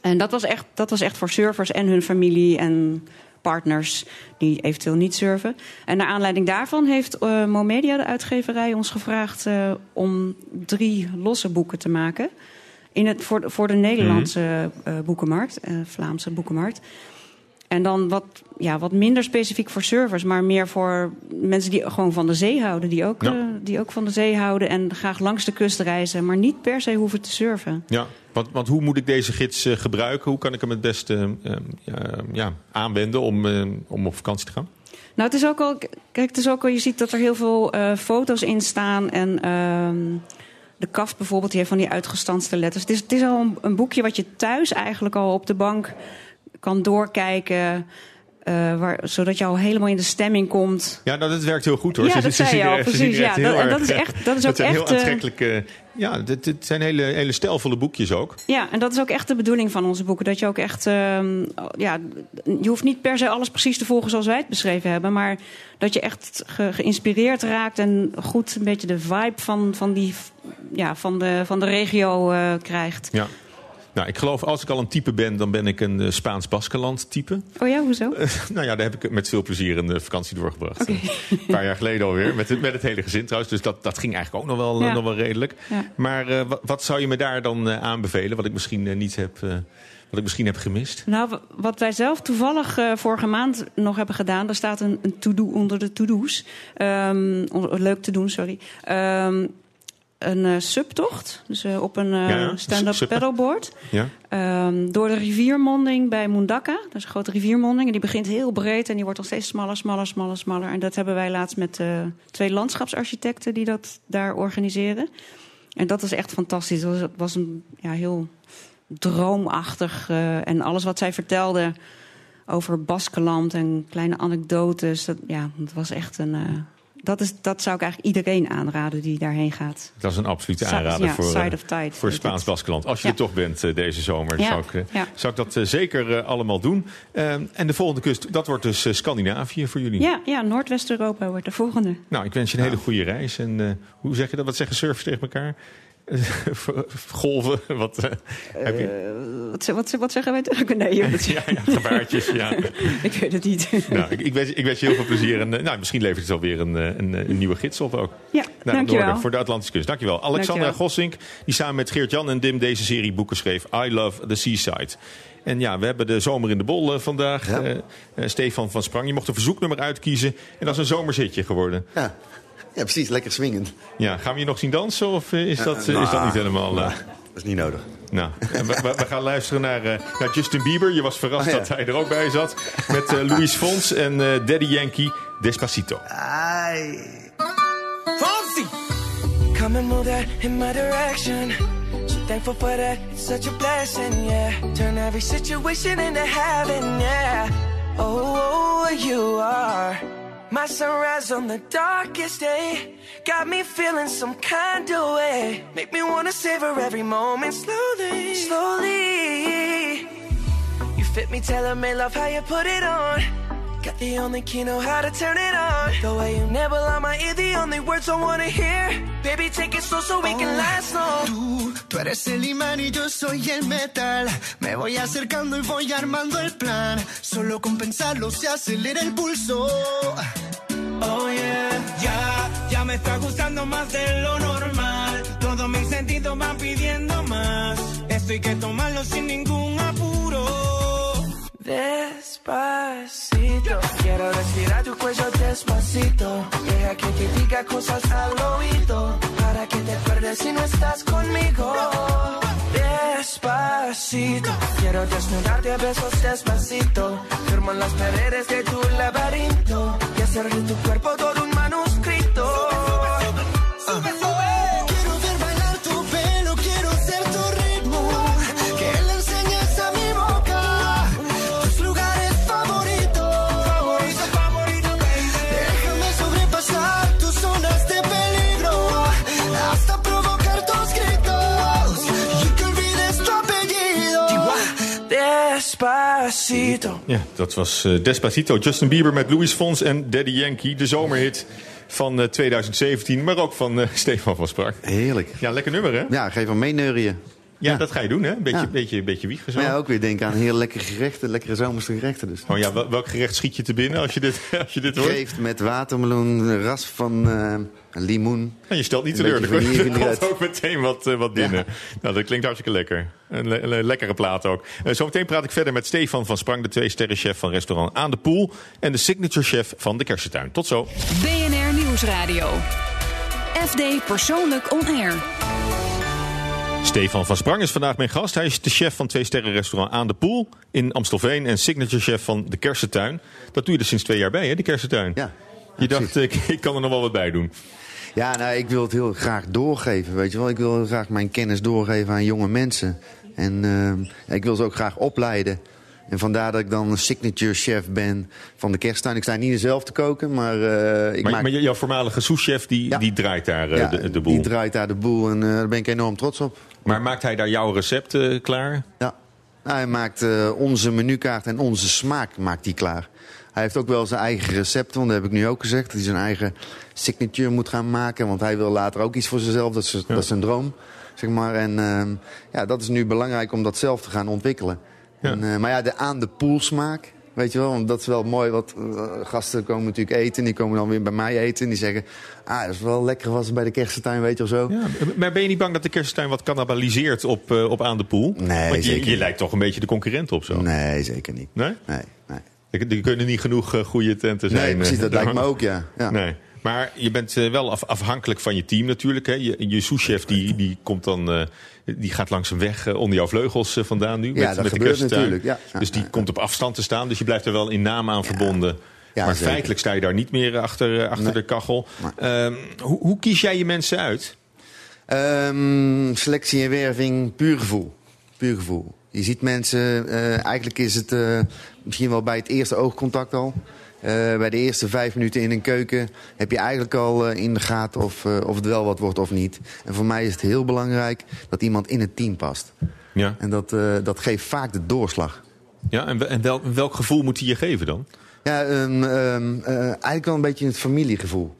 En dat was echt, dat was echt voor surfers en hun familie en partners die eventueel niet surfen. En naar aanleiding daarvan heeft eh Momedia, de uitgeverij, ons gevraagd eh, om drie losse boeken te maken. In het, voor, de- voor de Nederlandse eh, boekenmarkt, Vlaamse boekenmarkt. En dan wat, ja, wat minder specifiek voor surfers, maar meer voor mensen die gewoon van de zee houden. Die ook, Ja. eh, die ook van de zee houden en graag langs de kust reizen, maar niet per se hoeven te surfen. Ja, want, want hoe moet ik deze gids eh, gebruiken? Hoe kan ik hem het beste eh, eh, ja, aanwenden om, eh, om op vakantie te gaan? Nou, het is ook al. Kijk, het is ook al. Je ziet dat er heel veel foto's in staan. En ehm, de kaft bijvoorbeeld, die heeft van die uitgestanste letters. Het is, het is al een, een boekje wat je thuis eigenlijk al op de bank kan doorkijken. eh, waar, zodat je al helemaal in de stemming komt. Ja, nou, dat werkt heel goed hoor. Ja, Ze- dat ze zei je al, echt- precies, echt ja. Dat- erg, dat is eh, echt- dat is ook zijn heel echt, eh, aantrekkelijke... Ja, dit, dit zijn hele, hele stijlvolle boekjes ook. Ja, en dat is ook echt de bedoeling van onze boeken. Dat je ook echt, ehm, ja, je hoeft niet per se alles precies te volgen zoals wij het beschreven hebben, maar dat je echt ge- geïnspireerd raakt en goed een beetje de vibe van, van, die, ja, van, de, van de regio eh, krijgt. Ja. Nou, ik geloof als ik al een type ben, dan ben ik een eh, Spaans-Baskeland type. Oh ja, hoezo? nou ja, daar heb ik met veel plezier een eh, vakantie doorgebracht. Een paar jaar geleden alweer. Met het, met het hele gezin trouwens. Dus dat, dat ging eigenlijk ook nog wel, Ja. nog wel redelijk. Ja. Maar eh, wat, wat zou je me daar dan eh, aanbevelen? Wat ik misschien eh, niet heb, eh, wat ik misschien heb gemist? Nou, wat wij zelf toevallig eh, vorige maand nog hebben gedaan, daar staat een, een to-do onder de to-do's. Ehm, leuk te doen, sorry. Ehm, een eh, subtocht, dus eh, op een eh, Ja, ja. stand-up paddleboard. Ja? Ehm, door de riviermonding bij Mundaka. Dat is een grote riviermonding. En die begint heel breed en die wordt nog steeds smaller, smaller, smaller, smaller. En dat hebben wij laatst met twee landschapsarchitecten die dat daar organiseren. En dat is echt fantastisch. Dat was, een ja, heel droomachtig. en alles wat zij vertelde over Baskeland en kleine anekdotes. Dat, ja, dat was echt een. Dat, is, dat zou ik eigenlijk iedereen aanraden die daarheen gaat. Dat is een absolute aanrader ja, voor, Side eh, of Tide voor Spaans Baskeland. Als je Ja. er toch bent eh, deze zomer, Ja, zou, ik, eh, zou ik dat zeker allemaal doen. En de volgende kust, dat wordt dus Scandinavië voor jullie. Ja, ja Noordwest-Europa wordt de volgende. Nou, ik wens je een hele goede reis. En hoe zeg je dat? Wat zeggen surfers tegen elkaar? Golven, wat eh, heb je? Eh, wat, wat, ze- wat zeggen wij tegen? Nee, joh, dat- Ja, ja, gebaartjes, ja. ik weet het niet. Nou, ik, ik, wens, ik wens je heel veel plezier. En eh, nou, misschien levert het alweer een, een, een nieuwe gids op ook. Ja, het dankjewel. noorden, voor de Atlantische kust. Dankjewel. Alexandra Dankjewel. Gossink, die samen met Geert-Jan en Dim deze serie boeken schreef. I Love the Seaside. En ja, we hebben de zomer in de bol vandaag. Stefan van Sprang, je mocht een verzoeknummer uitkiezen. En dat is een zomerzitje geworden. Ja. Ja, precies. Lekker swingend. Ja, gaan we je nog zien dansen? Of eh, is, dat, eh, nou, is dat niet helemaal... eh, Dat is niet nodig. nou, we, we- we gaan luisteren naar, eh, naar Justin Bieber. Je was verrast Oh, ja. dat hij er ook bij zat. Met eh, Luis Fons en eh, Daddy Yankee, Despacito. Fonzie! Come and move that in my direction. So thankful for that, it's such a blessing, yeah. Turn every situation into heaven, yeah. Oh, you are my sunrise on the darkest day. Got me feeling some kind of way. Make me wanna savor every moment slowly, slowly. You fit me, tailor me, love how you put it on. Got the only key, know how to turn it on. The way you never lie my ear, the only words I wanna hear. Baby, take it slow so we can last long. Tú, tú eres el imán y yo soy el metal. Me voy acercando y voy armando el plan. Solo con pensarlo se acelera el pulso. Oh yeah, ya, ya me está gustando más de lo normal. Todos mis sentidos van pidiendo más. Esto hay que tomarlo sin ningún apuro. Despacito, quiero respirar tu cuello despacito. Deja que te diga cosas al oído. Para que te acuerdes si no estás conmigo. Despacito, quiero desnudarte a besos despacito. Firmo en las paredes de tu laberinto. Y hacer de tu cuerpo todo Despacito. Ja, dat was eh, Despacito. Justin Bieber met Louis Fons en Daddy Yankee. De zomerhit van eh, 2017, maar ook van eh, Stefan van Sprak. Heerlijk. Ja, lekker nummer hè? Ja, geef hem meeneurien. Ja, dat ga je doen hè? Een beetje, Ja. beetje, beetje wiegen zo. Maar ja, ook weer denken aan heel lekkere gerechten, lekkere zomerse gerechten. Dus. Oh ja, wel- welk gerecht schiet je te binnen als je dit, als je dit hoort? Kreeft met watermeloen, ras van eh, limoen. En je stelt niet teleur. Er komt- vanille komt ook meteen wat, eh, wat binnen. Nou, dat klinkt hartstikke lekker. Een le- le- lekkere plaat ook. Eh, zometeen praat ik verder met Stefan van Sprang, de twee sterrenchef van restaurant Aan de Poel. En de signature chef van de Kersentuin. Tot zo. BNR Nieuwsradio. FD Persoonlijk On Air. Stefan van Sprang is vandaag mijn gast. Hij is de chef van twee sterren restaurant Aan de Poel in Amstelveen. En signature chef van de Kersentuin. Dat doe je er sinds twee jaar bij, hè, de Kersentuin? Ja. Je dacht, ik, ik kan er nog wel wat bij doen. Ja, nou, ik wil het heel graag doorgeven, weet je wel. Ik wil heel graag mijn kennis doorgeven aan jonge mensen. En eh, ik wil ze ook graag opleiden. En vandaar dat ik dan een signature chef ben van de kersttuin. Ik sta niet zelf te koken, maar eh, ik Maar, maak... maar jouw voormalige souschef die, die draait daar eh, Ja, de, de boel. Die draait daar de boel en eh, daar ben ik enorm trots op. Maar maakt hij daar jouw recepten klaar? Ja. Nou, hij maakt onze menukaart en onze smaak maakt hij klaar. Hij heeft ook wel zijn eigen recepten, want dat heb ik nu ook gezegd. Dat hij zijn eigen signature moet gaan maken. Want hij wil later ook iets voor zichzelf. Dat is, dat is zijn droom. Zeg maar. En ehm, ja, dat is nu belangrijk om dat zelf te gaan ontwikkelen. En, eh, maar ja, de aan de pool smaak. Weet je wel, want dat is wel mooi. Wat eh, gasten komen natuurlijk eten. Die komen dan weer bij mij eten. En die zeggen, ah, dat is wel lekker was bij de kerstentuin, weet je of zo. Ja, maar ben je niet bang dat de kersttuin wat cannibaliseert op, eh, op aan de poel? Nee, Want je, je lijkt toch een beetje de concurrent op zo. Nee, zeker niet. Nee? Nee, nee. Er, er kunnen niet genoeg goede tenten zijn. Nee, precies, dat lijkt me ook, ja. ja. Nee. Maar je bent eh, wel af- afhankelijk van je team natuurlijk. Hè? Je, je souschef die, die komt dan, eh, die gaat langs een weg eh, onder jouw vleugels vandaan nu. Ja, met, dat met de gebeurt natuurlijk, ja. Ja, dus die komt op afstand te staan. Dus je blijft er wel in naam aan verbonden. Ja, maar zeker. feitelijk sta je daar niet meer achter, achter Nee. de kachel. Ehm, hoe, hoe kies jij je mensen uit? Ehm, selectie en werving, puur gevoel. Puur gevoel. Je ziet mensen, eigenlijk is het misschien wel bij het eerste oogcontact al. Eh, bij de eerste vijf minuten in een keuken heb je eigenlijk al eh, in de gaten of, eh, of het wel wat wordt of niet. En voor mij is het heel belangrijk dat iemand in het team past. Ja. En dat, dat geeft vaak de doorslag. Ja, en, wel- en welk, welk gevoel moet hij je geven dan? Ja, ehm, ehm, eh, eigenlijk wel een beetje het familiegevoel.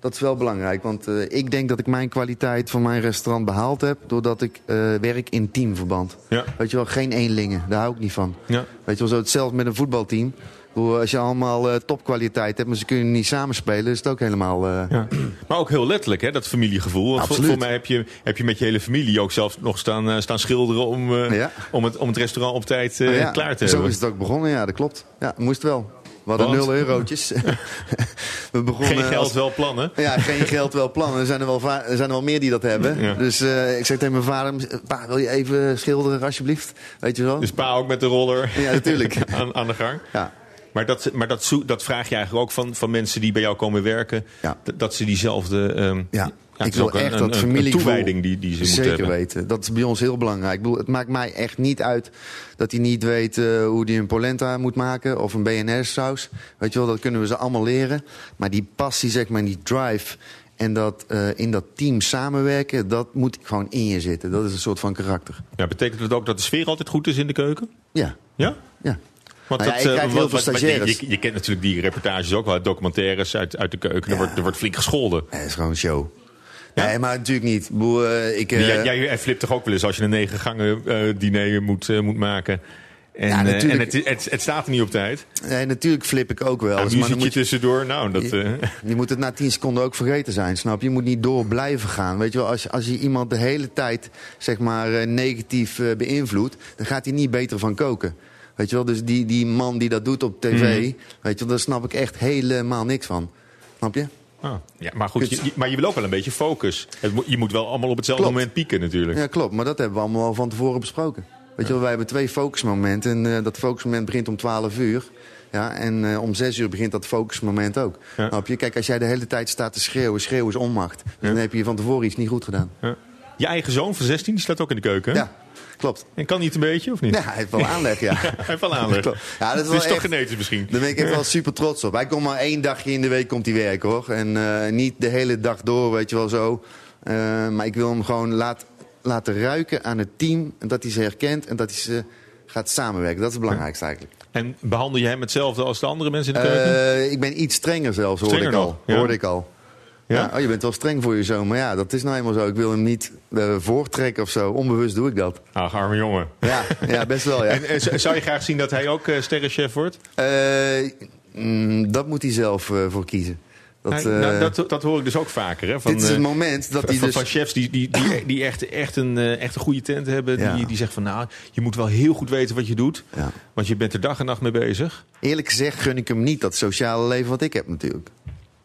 Dat is wel belangrijk, want ik denk dat ik mijn kwaliteit van mijn restaurant behaald heb... doordat ik werk in teamverband. Ja. Weet je wel, geen eenlingen, daar hou ik niet van. Ja. Weet je wel, zo hetzelfde met een voetbalteam. Bedoel, Als je allemaal eh, topkwaliteit hebt, maar ze kunnen niet samenspelen... is het ook helemaal... eh, Ja. Maar ook heel letterlijk, hè, dat familiegevoel. Want voor, Absoluut. voor mij heb je, heb je met je hele familie ook zelf nog staan, eh, staan schilderen... Om, eh, Ja. om, het, om het restaurant op tijd eh, nou ja, klaar te zo hebben. is het ook begonnen, ja, dat klopt. Ja, moest wel. We hadden nul eurotjes. We begonnen Geen geld, als- wel plannen. Ja, geen geld, wel plannen. Er zijn er wel, er zijn er wel meer die dat hebben. Ja. Dus eh, ik zeg tegen mijn vader... Pa, wil je even schilderen alsjeblieft? Weet je wel? Dus pa ook met de roller Ja, natuurlijk. aan, aan de gang. Ja. Maar, dat, maar dat, dat vraag je eigenlijk ook van, van mensen die bij jou komen werken. Dat, dat ze diezelfde... ehm, Ja. ik wil echt een- dat toewijding die, die ze moeten Zeker hebben. weten. Dat is bij ons heel belangrijk. Ik bedoel, het maakt mij echt niet uit dat hij niet weet eh, hoe hij een polenta moet maken of een BNR-saus. Weet je wel, dat kunnen we ze allemaal leren. Maar die passie, zeg maar, die drive en dat eh, in dat team samenwerken, dat moet gewoon in je zitten. Dat is een soort van karakter. Ja, betekent het ook dat de sfeer altijd goed is in de keuken? Ja. Ja? Ja. Want Nou ja, dat, ik eh, krijg heel veel stagiaires. Je, je kent natuurlijk die reportages ook wel, documentaires uit, uit de keuken. Er, wordt, er wordt flink gescholden. Het is gewoon een show. Nee, maar natuurlijk niet. Ik bedoel, eh, ik, eh, jij, jij flipt toch ook wel eens als je een negen gangen diner moet, moet maken. En, Ja, natuurlijk. en het, het, het staat er niet op tijd. nee, natuurlijk flip ik ook wel. Ja, eens, maar dan muziekje moet je, tussendoor, nou, dat... je moet het na 10 seconden ook vergeten zijn, snap je? Je moet niet door blijven gaan. Weet je wel, als, als je iemand de hele tijd zeg maar, negatief beïnvloedt... dan gaat hij niet beter van koken. Weet je wel, dus die, die man die dat doet op tv... Mhm. weet je wel, daar snap ik echt helemaal niks van. Snap je? ah, ja, maar goed, je, maar je wil ook wel een beetje focus. Je moet wel allemaal op hetzelfde Klopt. moment pieken natuurlijk. Ja, klopt. Maar dat hebben we allemaal al van tevoren besproken. Weet je wel, wij hebben twee focusmomenten. En eh, dat focusmoment begint om 12 uur. Ja, en eh, om 6 uur begint dat focusmoment ook. Snap je? Kijk, als jij de hele tijd staat te schreeuwen, schreeuwen is onmacht. Dan heb je van tevoren iets niet goed gedaan. Ja. Je eigen zoon van 16, die staat ook in de keuken. hè? Ja, klopt. En kan niet een beetje, of niet? Ja, hij heeft wel aanleg, ja. hij heeft wel aanleg. Ja, dat is wel toch echt- genetisch misschien. Daar ben ik echt wel super trots op. Hij komt maar één dagje in de week komt hij werken, hoor. En eh, niet de hele dag door, weet je wel zo. Eh, maar ik wil hem gewoon laat, laten ruiken aan het team. En dat hij ze herkent en dat hij ze gaat samenwerken. Dat is het belangrijkste eigenlijk. En behandel je hem hetzelfde als de andere mensen in de keuken? Eh, ik ben iets strenger zelfs, hoorde Strenger ik al. ja. Hoorde ik al. Ja? Ja? oh, je bent wel streng voor je zoon. Maar ja, dat is nou eenmaal zo. Ik wil hem niet eh, voortrekken of zo. Onbewust doe ik dat. Ach, arme jongen. Ja, ja best wel, ja. En, en z- zou je graag zien dat hij ook eh, sterrenchef wordt? Eh, mm, dat moet hij zelf eh, voor kiezen. Dat, Nou, nou, eh, dat, dat hoor ik dus ook vaker. Hè? Van, dit is het eh, moment dat hij van, dus... van chefs die, die, die, die echt, echt, een, eh, echt een goede tent hebben. Ja. Die, die zeggen van nou, je moet wel heel goed weten wat je doet. Ja. Want je bent er dag en nacht mee bezig. Eerlijk gezegd gun ik hem niet dat sociale leven wat ik heb natuurlijk.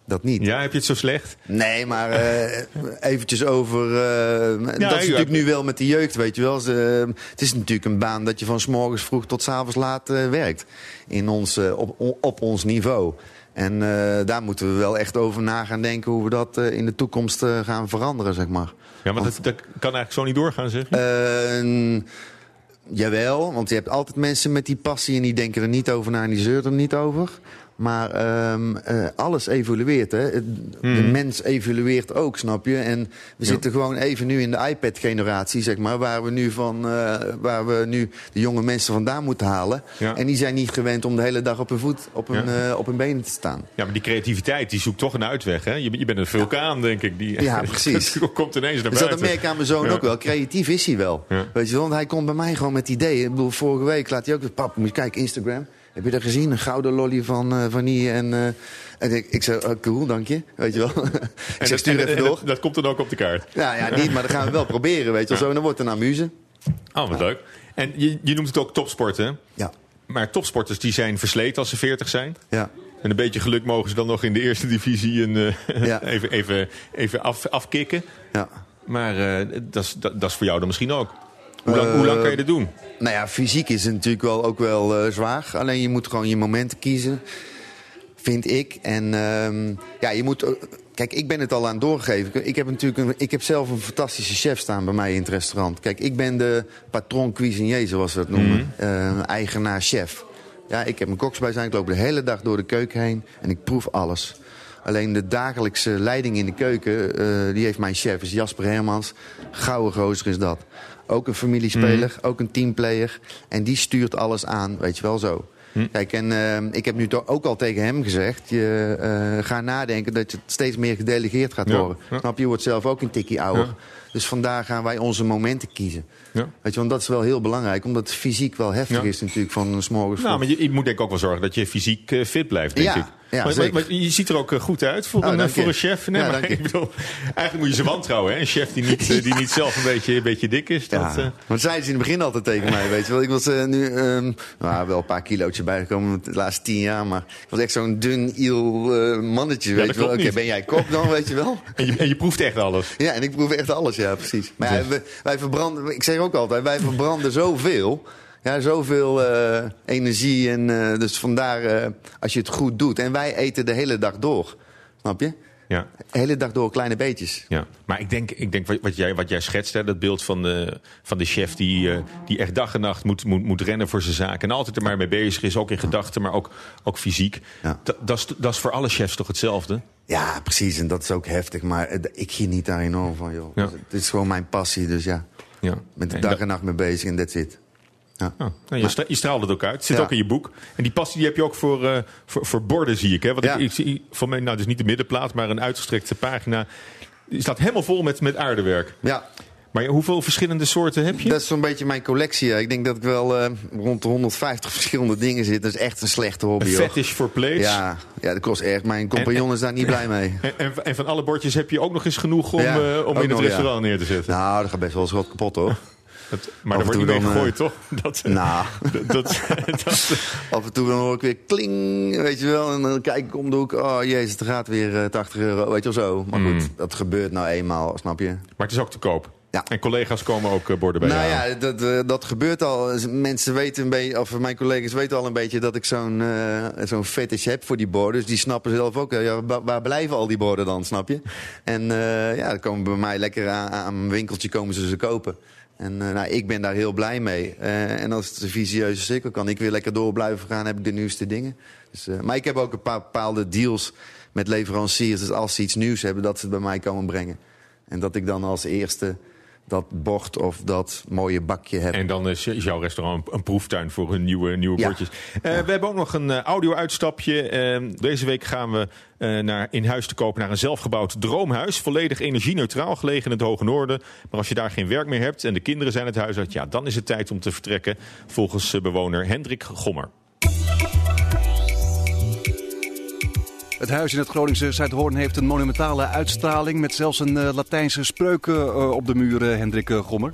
Dat niet. Ja, heb je het zo slecht? Nee, maar eh, eventjes over... eh, dat is ja. natuurlijk nu wel met de jeugd, weet je wel. Ze, eh, het is natuurlijk een baan dat je van s morgens vroeg tot s avonds laat werkt. In ons, op, op ons niveau. En daar moeten we wel echt over na gaan denken... hoe we dat in de toekomst gaan veranderen, zeg maar. Ja, maar dat, dat kan eigenlijk zo niet doorgaan, zeg je? Eh, Jawel, want je hebt altijd mensen met die passie en die denken er niet over na en die zeuren er niet over. Maar ehm, eh, alles evolueert, hè. De Mhm. mens evolueert ook, snap je? En we Ja. zitten gewoon even nu in de iPad-generatie, zeg maar... Waar we, nu van, eh, waar we nu de jonge mensen vandaan moeten halen. Ja. En die zijn niet gewend om de hele dag op hun, voet, op hun, Ja. eh, op hun benen te staan. Ja, maar die creativiteit die zoekt toch een uitweg. Hè? Je, je bent een vulkaan, denk ik. Die, Ja, precies. Komt ineens naar Dus buiten. dat merk ik aan mijn zoon ook wel. Creatief is hij wel. Weet je wel, want hij komt bij mij gewoon met ideeën. Ik bedoel, vorige week laat hij ook... Pap, moet je kijken, Instagram. Heb je dat gezien? Een gouden lolly van eh vanille en... eh, en ik, ik zei, oh, cool, dank je. Weet je wel. ik zeg, stuur en- even en door. Dat, dat komt dan ook op de kaart. Ja, ja, niet, maar dat gaan we wel proberen, weet je wel. Zo, en dan wordt het een amuse. Oh, wat leuk. En je, je noemt het ook topsporten. hè? Ja. Maar topsporters die zijn versleten als ze 40 zijn. Ja. En een beetje geluk mogen ze dan nog in de eerste divisie een, eh, Ja. even, even, even af, afkicken. Ja. Maar eh, dat is- dat dat is voor jou dan misschien ook. Hoe lang, hoe lang kan je dat doen? Nou ja, fysiek is het natuurlijk wel, ook wel eh, zwaar. Alleen je moet gewoon je momenten kiezen, vind ik. En ehm, ja, je moet... Kijk, ik ben het al aan het doorgeven. Ik heb, natuurlijk een, ik heb zelf een fantastische chef staan bij mij in het restaurant. Kijk, ik ben de patron cuisinier, zoals we dat noemen. Eh, eigenaar-chef. Ja, ik heb mijn koks bij zijn. Ik loop de hele dag door de keuken heen en ik proef alles. Alleen de dagelijkse leiding in de keuken, eh, die heeft mijn chef, is Jasper Hermans. Gouden gozer is dat. Ook een familiespeler, ook een teamplayer. En die stuurt alles aan, weet je wel zo. Kijk, en eh, ik heb nu ook al tegen hem gezegd... je eh ga nadenken dat het steeds meer gedelegeerd gaat Ja, worden. ja. Snap je? Je wordt zelf ook een tikkie ouder. Ja. Dus vandaar gaan wij onze momenten kiezen. Ja. Weet je, want dat is wel heel belangrijk. Omdat het fysiek wel heftig Ja. is natuurlijk van 's morgens Nou, maar je, je moet denk ik ook wel zorgen dat je fysiek eh, fit blijft, denk Ja, ik. ja, maar, zeker. maar- maar je ziet er ook eh, goed uit voor, Oh, een, voor een chef. Nee, Ja, maar ik bedoel, eigenlijk moet je ze wantrouwen. Hè? Een chef die niet, eh, die niet zelf een beetje, een beetje dik is. Dat, Ja, want zeiden ze in het begin altijd tegen mij, weet je wel. Ik was nu ehm, nou, wel een paar kilootjes bijgekomen de laatste tien jaar. Maar ik was echt zo'n dun, iel mannetje, weet je wel. Oké, ben jij kok dan, weet je wel? en, je, en je proeft echt alles. Ja, en ik proef echt alles, ja, precies. Maar wij verbranden, ik zeg ook altijd, wij verbranden zoveel. Ja, zoveel eh, energie. En eh, dus vandaar, eh, als je het goed doet. En wij eten de hele dag door. Snap je? Ja. De hele dag door kleine beetjes. Ja, maar ik denk, ik denk wat, jij, wat jij schetst, hè, dat beeld van de, van de chef die, die echt dag en nacht moet, moet, moet rennen voor zijn zaak. En altijd er maar mee bezig is, ook in gedachten, maar ook, ook fysiek. Dat, dat, is, dat is voor alle chefs toch hetzelfde? Ja, precies. En dat is ook heftig. Maar ik geniet daar enorm van, joh. Ja. Het is gewoon mijn passie, dus ja. Ja. Met de dag dat- en nacht mee bezig en that's it. Ja. Oh, nou, je, stra- je straalt het ook uit. Het zit Ja. ook in je boek. En die passie die heb je ook voor, eh, voor, voor borden, zie ik. Hè? Want Ja. ik, ik zie voor mij, nou, dus niet de middenplaat, maar een uitgestrekte pagina. Die staat helemaal vol met, met aardewerk. Ja. Maar hoeveel verschillende soorten heb je? Dat is zo'n beetje mijn collectie. Ik denk dat ik wel eh, rond de 150 verschillende dingen zit. Dat is echt een slechte hobby, Een fetish voor plates. Ja, ja, dat kost echt. Mijn compagnon is daar niet blij mee. En, en, en van alle bordjes heb je ook nog eens genoeg om, Ja, eh, om in het nog, ja. restaurant neer te zetten. Nou, dat gaat best wel eens wat kapot, hoor. Dat, maar er en wordt niet mee gegooid, toch? Dat, eh, Nou, dat, dat, dat- af en toe dan hoor ik weer kling, weet je wel. En dan kijk ik om de hoek. Oh jezus, het gaat weer eh, 80 euro, weet je wel zo. Maar goed, dat gebeurt nou eenmaal, snap je? maar het is ook te koop. Ja. En collega's komen ook eh, borden bij nou halen. ja, dat, eh, dat gebeurt al. Mensen weten een beetje, of mijn collega's weten al een beetje dat ik zo'n eh, zo'n fetish heb voor die borden. Dus die snappen zelf ook, ja, waar, blijven al die borden dan, snap je? En ja, dan komen bij mij lekker aan, aan mijn winkeltje komen ze ze kopen. En nou, ik ben daar heel blij mee. En als het een visieuze cirkel kan ik weer lekker door blijven gaan, heb ik de nieuwste dingen. Dus, maar ik heb ook een paar bepaalde deals met leveranciers. Dus als ze iets nieuws hebben, dat ze het bij mij komen brengen. En dat ik dan als eerste dat bord of dat mooie bakje heb. En dan is jouw restaurant een, proeftuin voor hun nieuwe, nieuwe Ja. bordjes. Eh, We hebben ook nog een eh, audio-uitstapje. Eh, deze week gaan we eh, naar, in huis te kopen naar een zelfgebouwd droomhuis. Volledig energie-neutraal, gelegen in het Hoge Noorden. Maar als je daar geen werk meer hebt en de kinderen zijn het huis uit... ja, dan is het tijd om te vertrekken, volgens bewoner Hendrik Gommer. Het huis in het Groningse Zuidhoorn heeft een monumentale uitstraling... met zelfs een eh, Latijnse spreuk eh, op de muren, Hendrik eh, Gommer.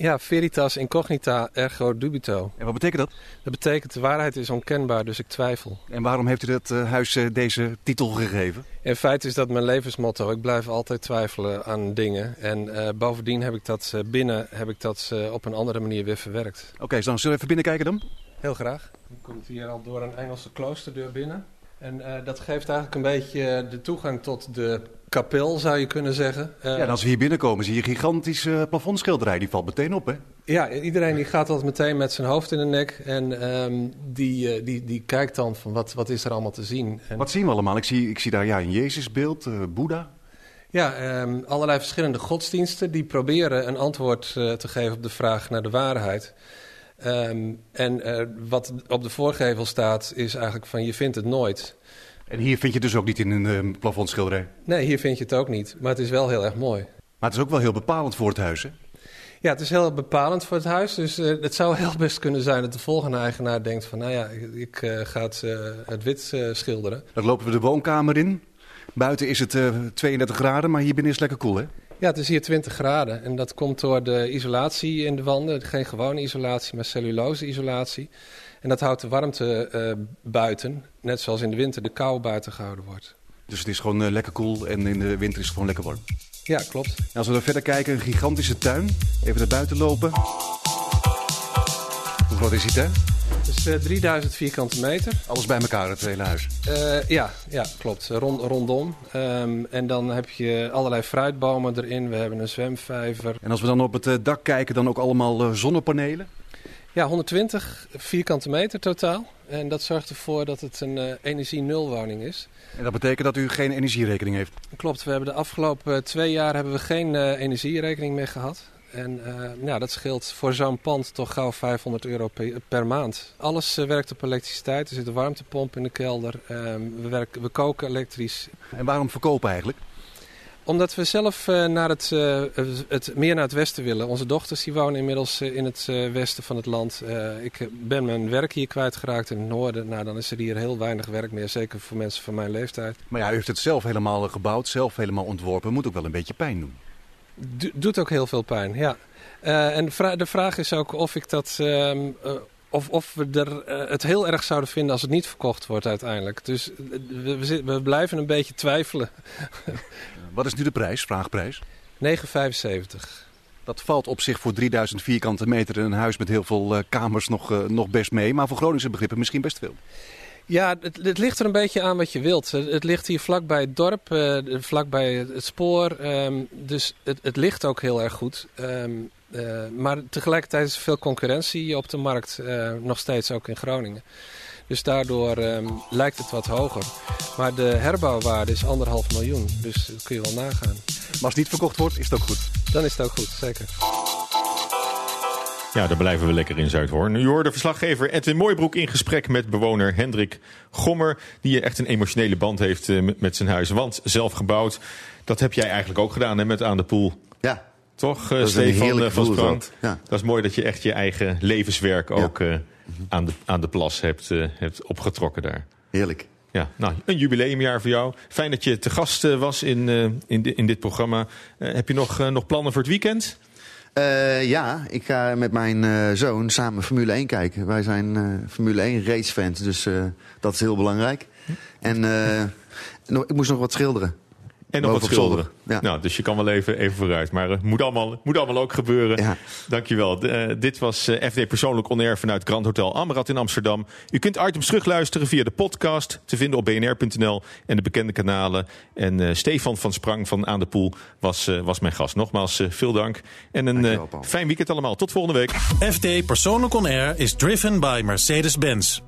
Ja, veritas incognita ergo dubito. En wat betekent dat? Dat betekent de waarheid is onkenbaar, dus ik twijfel. En waarom heeft u dat eh, huis eh, deze titel gegeven? In feite is dat mijn levensmotto. Ik blijf altijd twijfelen aan dingen. En eh, bovendien heb ik dat eh, binnen heb ik dat, eh, op een andere manier weer verwerkt. Oké, dan zullen we even binnenkijken dan? Heel graag. Je komt hier al door een Engelse kloosterdeur binnen. En eh, dat geeft eigenlijk een beetje de toegang tot de kapel, zou je kunnen zeggen. Eh, ja, en als we hier binnenkomen zie je een gigantische plafondschilderij. Die valt meteen op, hè? Ja, iedereen die gaat altijd meteen met zijn hoofd in de nek. En ehm, die, eh, die, die kijkt dan van wat, wat is er allemaal te zien. En, Wat zien we allemaal? Ik zie, ik zie daar ja, een Jezusbeeld, eh Boeddha. Ja, ehm, allerlei verschillende godsdiensten die proberen een antwoord eh, te geven op de vraag naar de waarheid. Ehm, en eh, wat op de voorgevel staat is eigenlijk van je vindt het nooit. En hier vind je het dus ook niet in een eh, plafondschilderij. Nee, hier vind je het ook niet. Maar het is wel heel erg mooi. Maar het is ook wel heel bepalend voor het huis, hè? Ja, het is heel bepalend voor het huis. Dus eh, het zou heel best kunnen zijn dat de volgende eigenaar denkt van... nou ja, ik, eh, ga het, het wit schilderen. Dan lopen we de woonkamer in. Buiten is het eh, 32 graden, maar hier binnen is het lekker koel, hè? Ja, het is hier 20 graden. En dat komt door de isolatie in de wanden. Geen gewone isolatie, maar cellulose-isolatie. En dat houdt de warmte eh, buiten. Net zoals in de winter de kou buiten gehouden wordt. Dus het is gewoon eh, lekker koel en in de winter is het gewoon lekker warm. Ja, klopt. En als we dan verder kijken, een gigantische tuin. Even naar buiten lopen. Hoe groot is die tuin? Het is eh, 3000 vierkante meter. Alles bij elkaar, het hele huis. Eh, ja, ja, klopt. Rond, rondom. Ehm, en dan heb je allerlei fruitbomen erin. We hebben een zwemvijver. En als we dan op het eh, dak kijken, dan ook allemaal zonnepanelen. Ja, 120 vierkante meter totaal. En dat zorgt ervoor dat het een energie-nulwoning is. En dat betekent dat u geen energierekening heeft. Klopt, we hebben de afgelopen twee jaar hebben we geen energierekening meer gehad. En eh, ja, dat scheelt voor zo'n pand toch gauw 500 euro per, per maand. Alles eh, werkt op elektriciteit. Er zit een warmtepomp in de kelder. Ehm, we, werken, we koken elektrisch. En waarom verkopen eigenlijk? Omdat we zelf eh, naar het, het, meer naar het westen willen. Onze dochters die wonen inmiddels in het westen van het land. Ik ben mijn werk hier kwijtgeraakt in het noorden. Nou, dan is er hier heel weinig werk meer. Zeker voor mensen van mijn leeftijd. Maar ja, u heeft het zelf helemaal gebouwd, zelf helemaal ontworpen. Moet ook wel een beetje pijn doen. Do- doet ook heel veel pijn, ja. Eh, en de, vra- de vraag is ook of ik dat. ehm, eh, of, of we er, eh, het heel erg zouden vinden als het niet verkocht wordt uiteindelijk. Dus we, we, we blijven een beetje twijfelen. Wat is nu de prijs, vraagprijs? 9,75. Dat valt op zich voor 3000 vierkante meter in een huis met heel veel kamers nog, nog best mee. Maar voor Groningse begrippen misschien best veel. Ja, het, het ligt er een beetje aan wat je wilt. Het, het ligt hier vlakbij het dorp, eh, vlakbij het, het spoor. ehm, dus het, het ligt ook heel erg goed. Ehm, eh, maar tegelijkertijd is er veel concurrentie op de markt, eh, nog steeds ook in Groningen. Dus daardoor ehm, lijkt het wat hoger. Maar de herbouwwaarde is anderhalf miljoen, dus dat kun je wel nagaan. Maar als het niet verkocht wordt, is het ook goed. Dan is het ook goed, zeker. Ja, daar blijven we lekker in Zuidhoorn. U hoorde verslaggever Edwin Mooibroek in gesprek met bewoner Hendrik Gommer. Die echt een emotionele band heeft eh, met- zijn huis. Want zelf gebouwd, dat heb jij eigenlijk ook gedaan hè, met Aan de Poel. Ja. Toch, eh, Dat Stefan eh, van Sprang? dat. Ja. Dat is mooi dat je echt je eigen levenswerk ook aan, de, aan de plas hebt, hebt opgetrokken daar. Heerlijk. Ja, nou, een jubileumjaar voor jou. Fijn dat je te gast was in, eh, in, in dit programma. Heb je nog, nog plannen voor het weekend? Eh, ja, ik ga met mijn eh, zoon samen Formule 1 kijken. Wij zijn eh, Formule 1 racefans, dus dat is heel belangrijk. En eh, nog- ik moest nog wat schilderen. En nog wat schilderen. Nou, dus je kan wel even, even vooruit. Maar het moet, allemaal, moet allemaal ook gebeuren. Dankjewel. De, eh, dit was eh, FD Persoonlijk On Air vanuit Grand Hotel Amrad in Amsterdam. U kunt items terugluisteren via de podcast. Te vinden op bnr.nl en de bekende kanalen. En eh, Stefan van Sprang van Aan de Poel was, eh, was mijn gast. Nogmaals, eh, veel dank. En een eh, fijn weekend allemaal. Tot volgende week. FD Persoonlijk On Air is driven by Mercedes-Benz.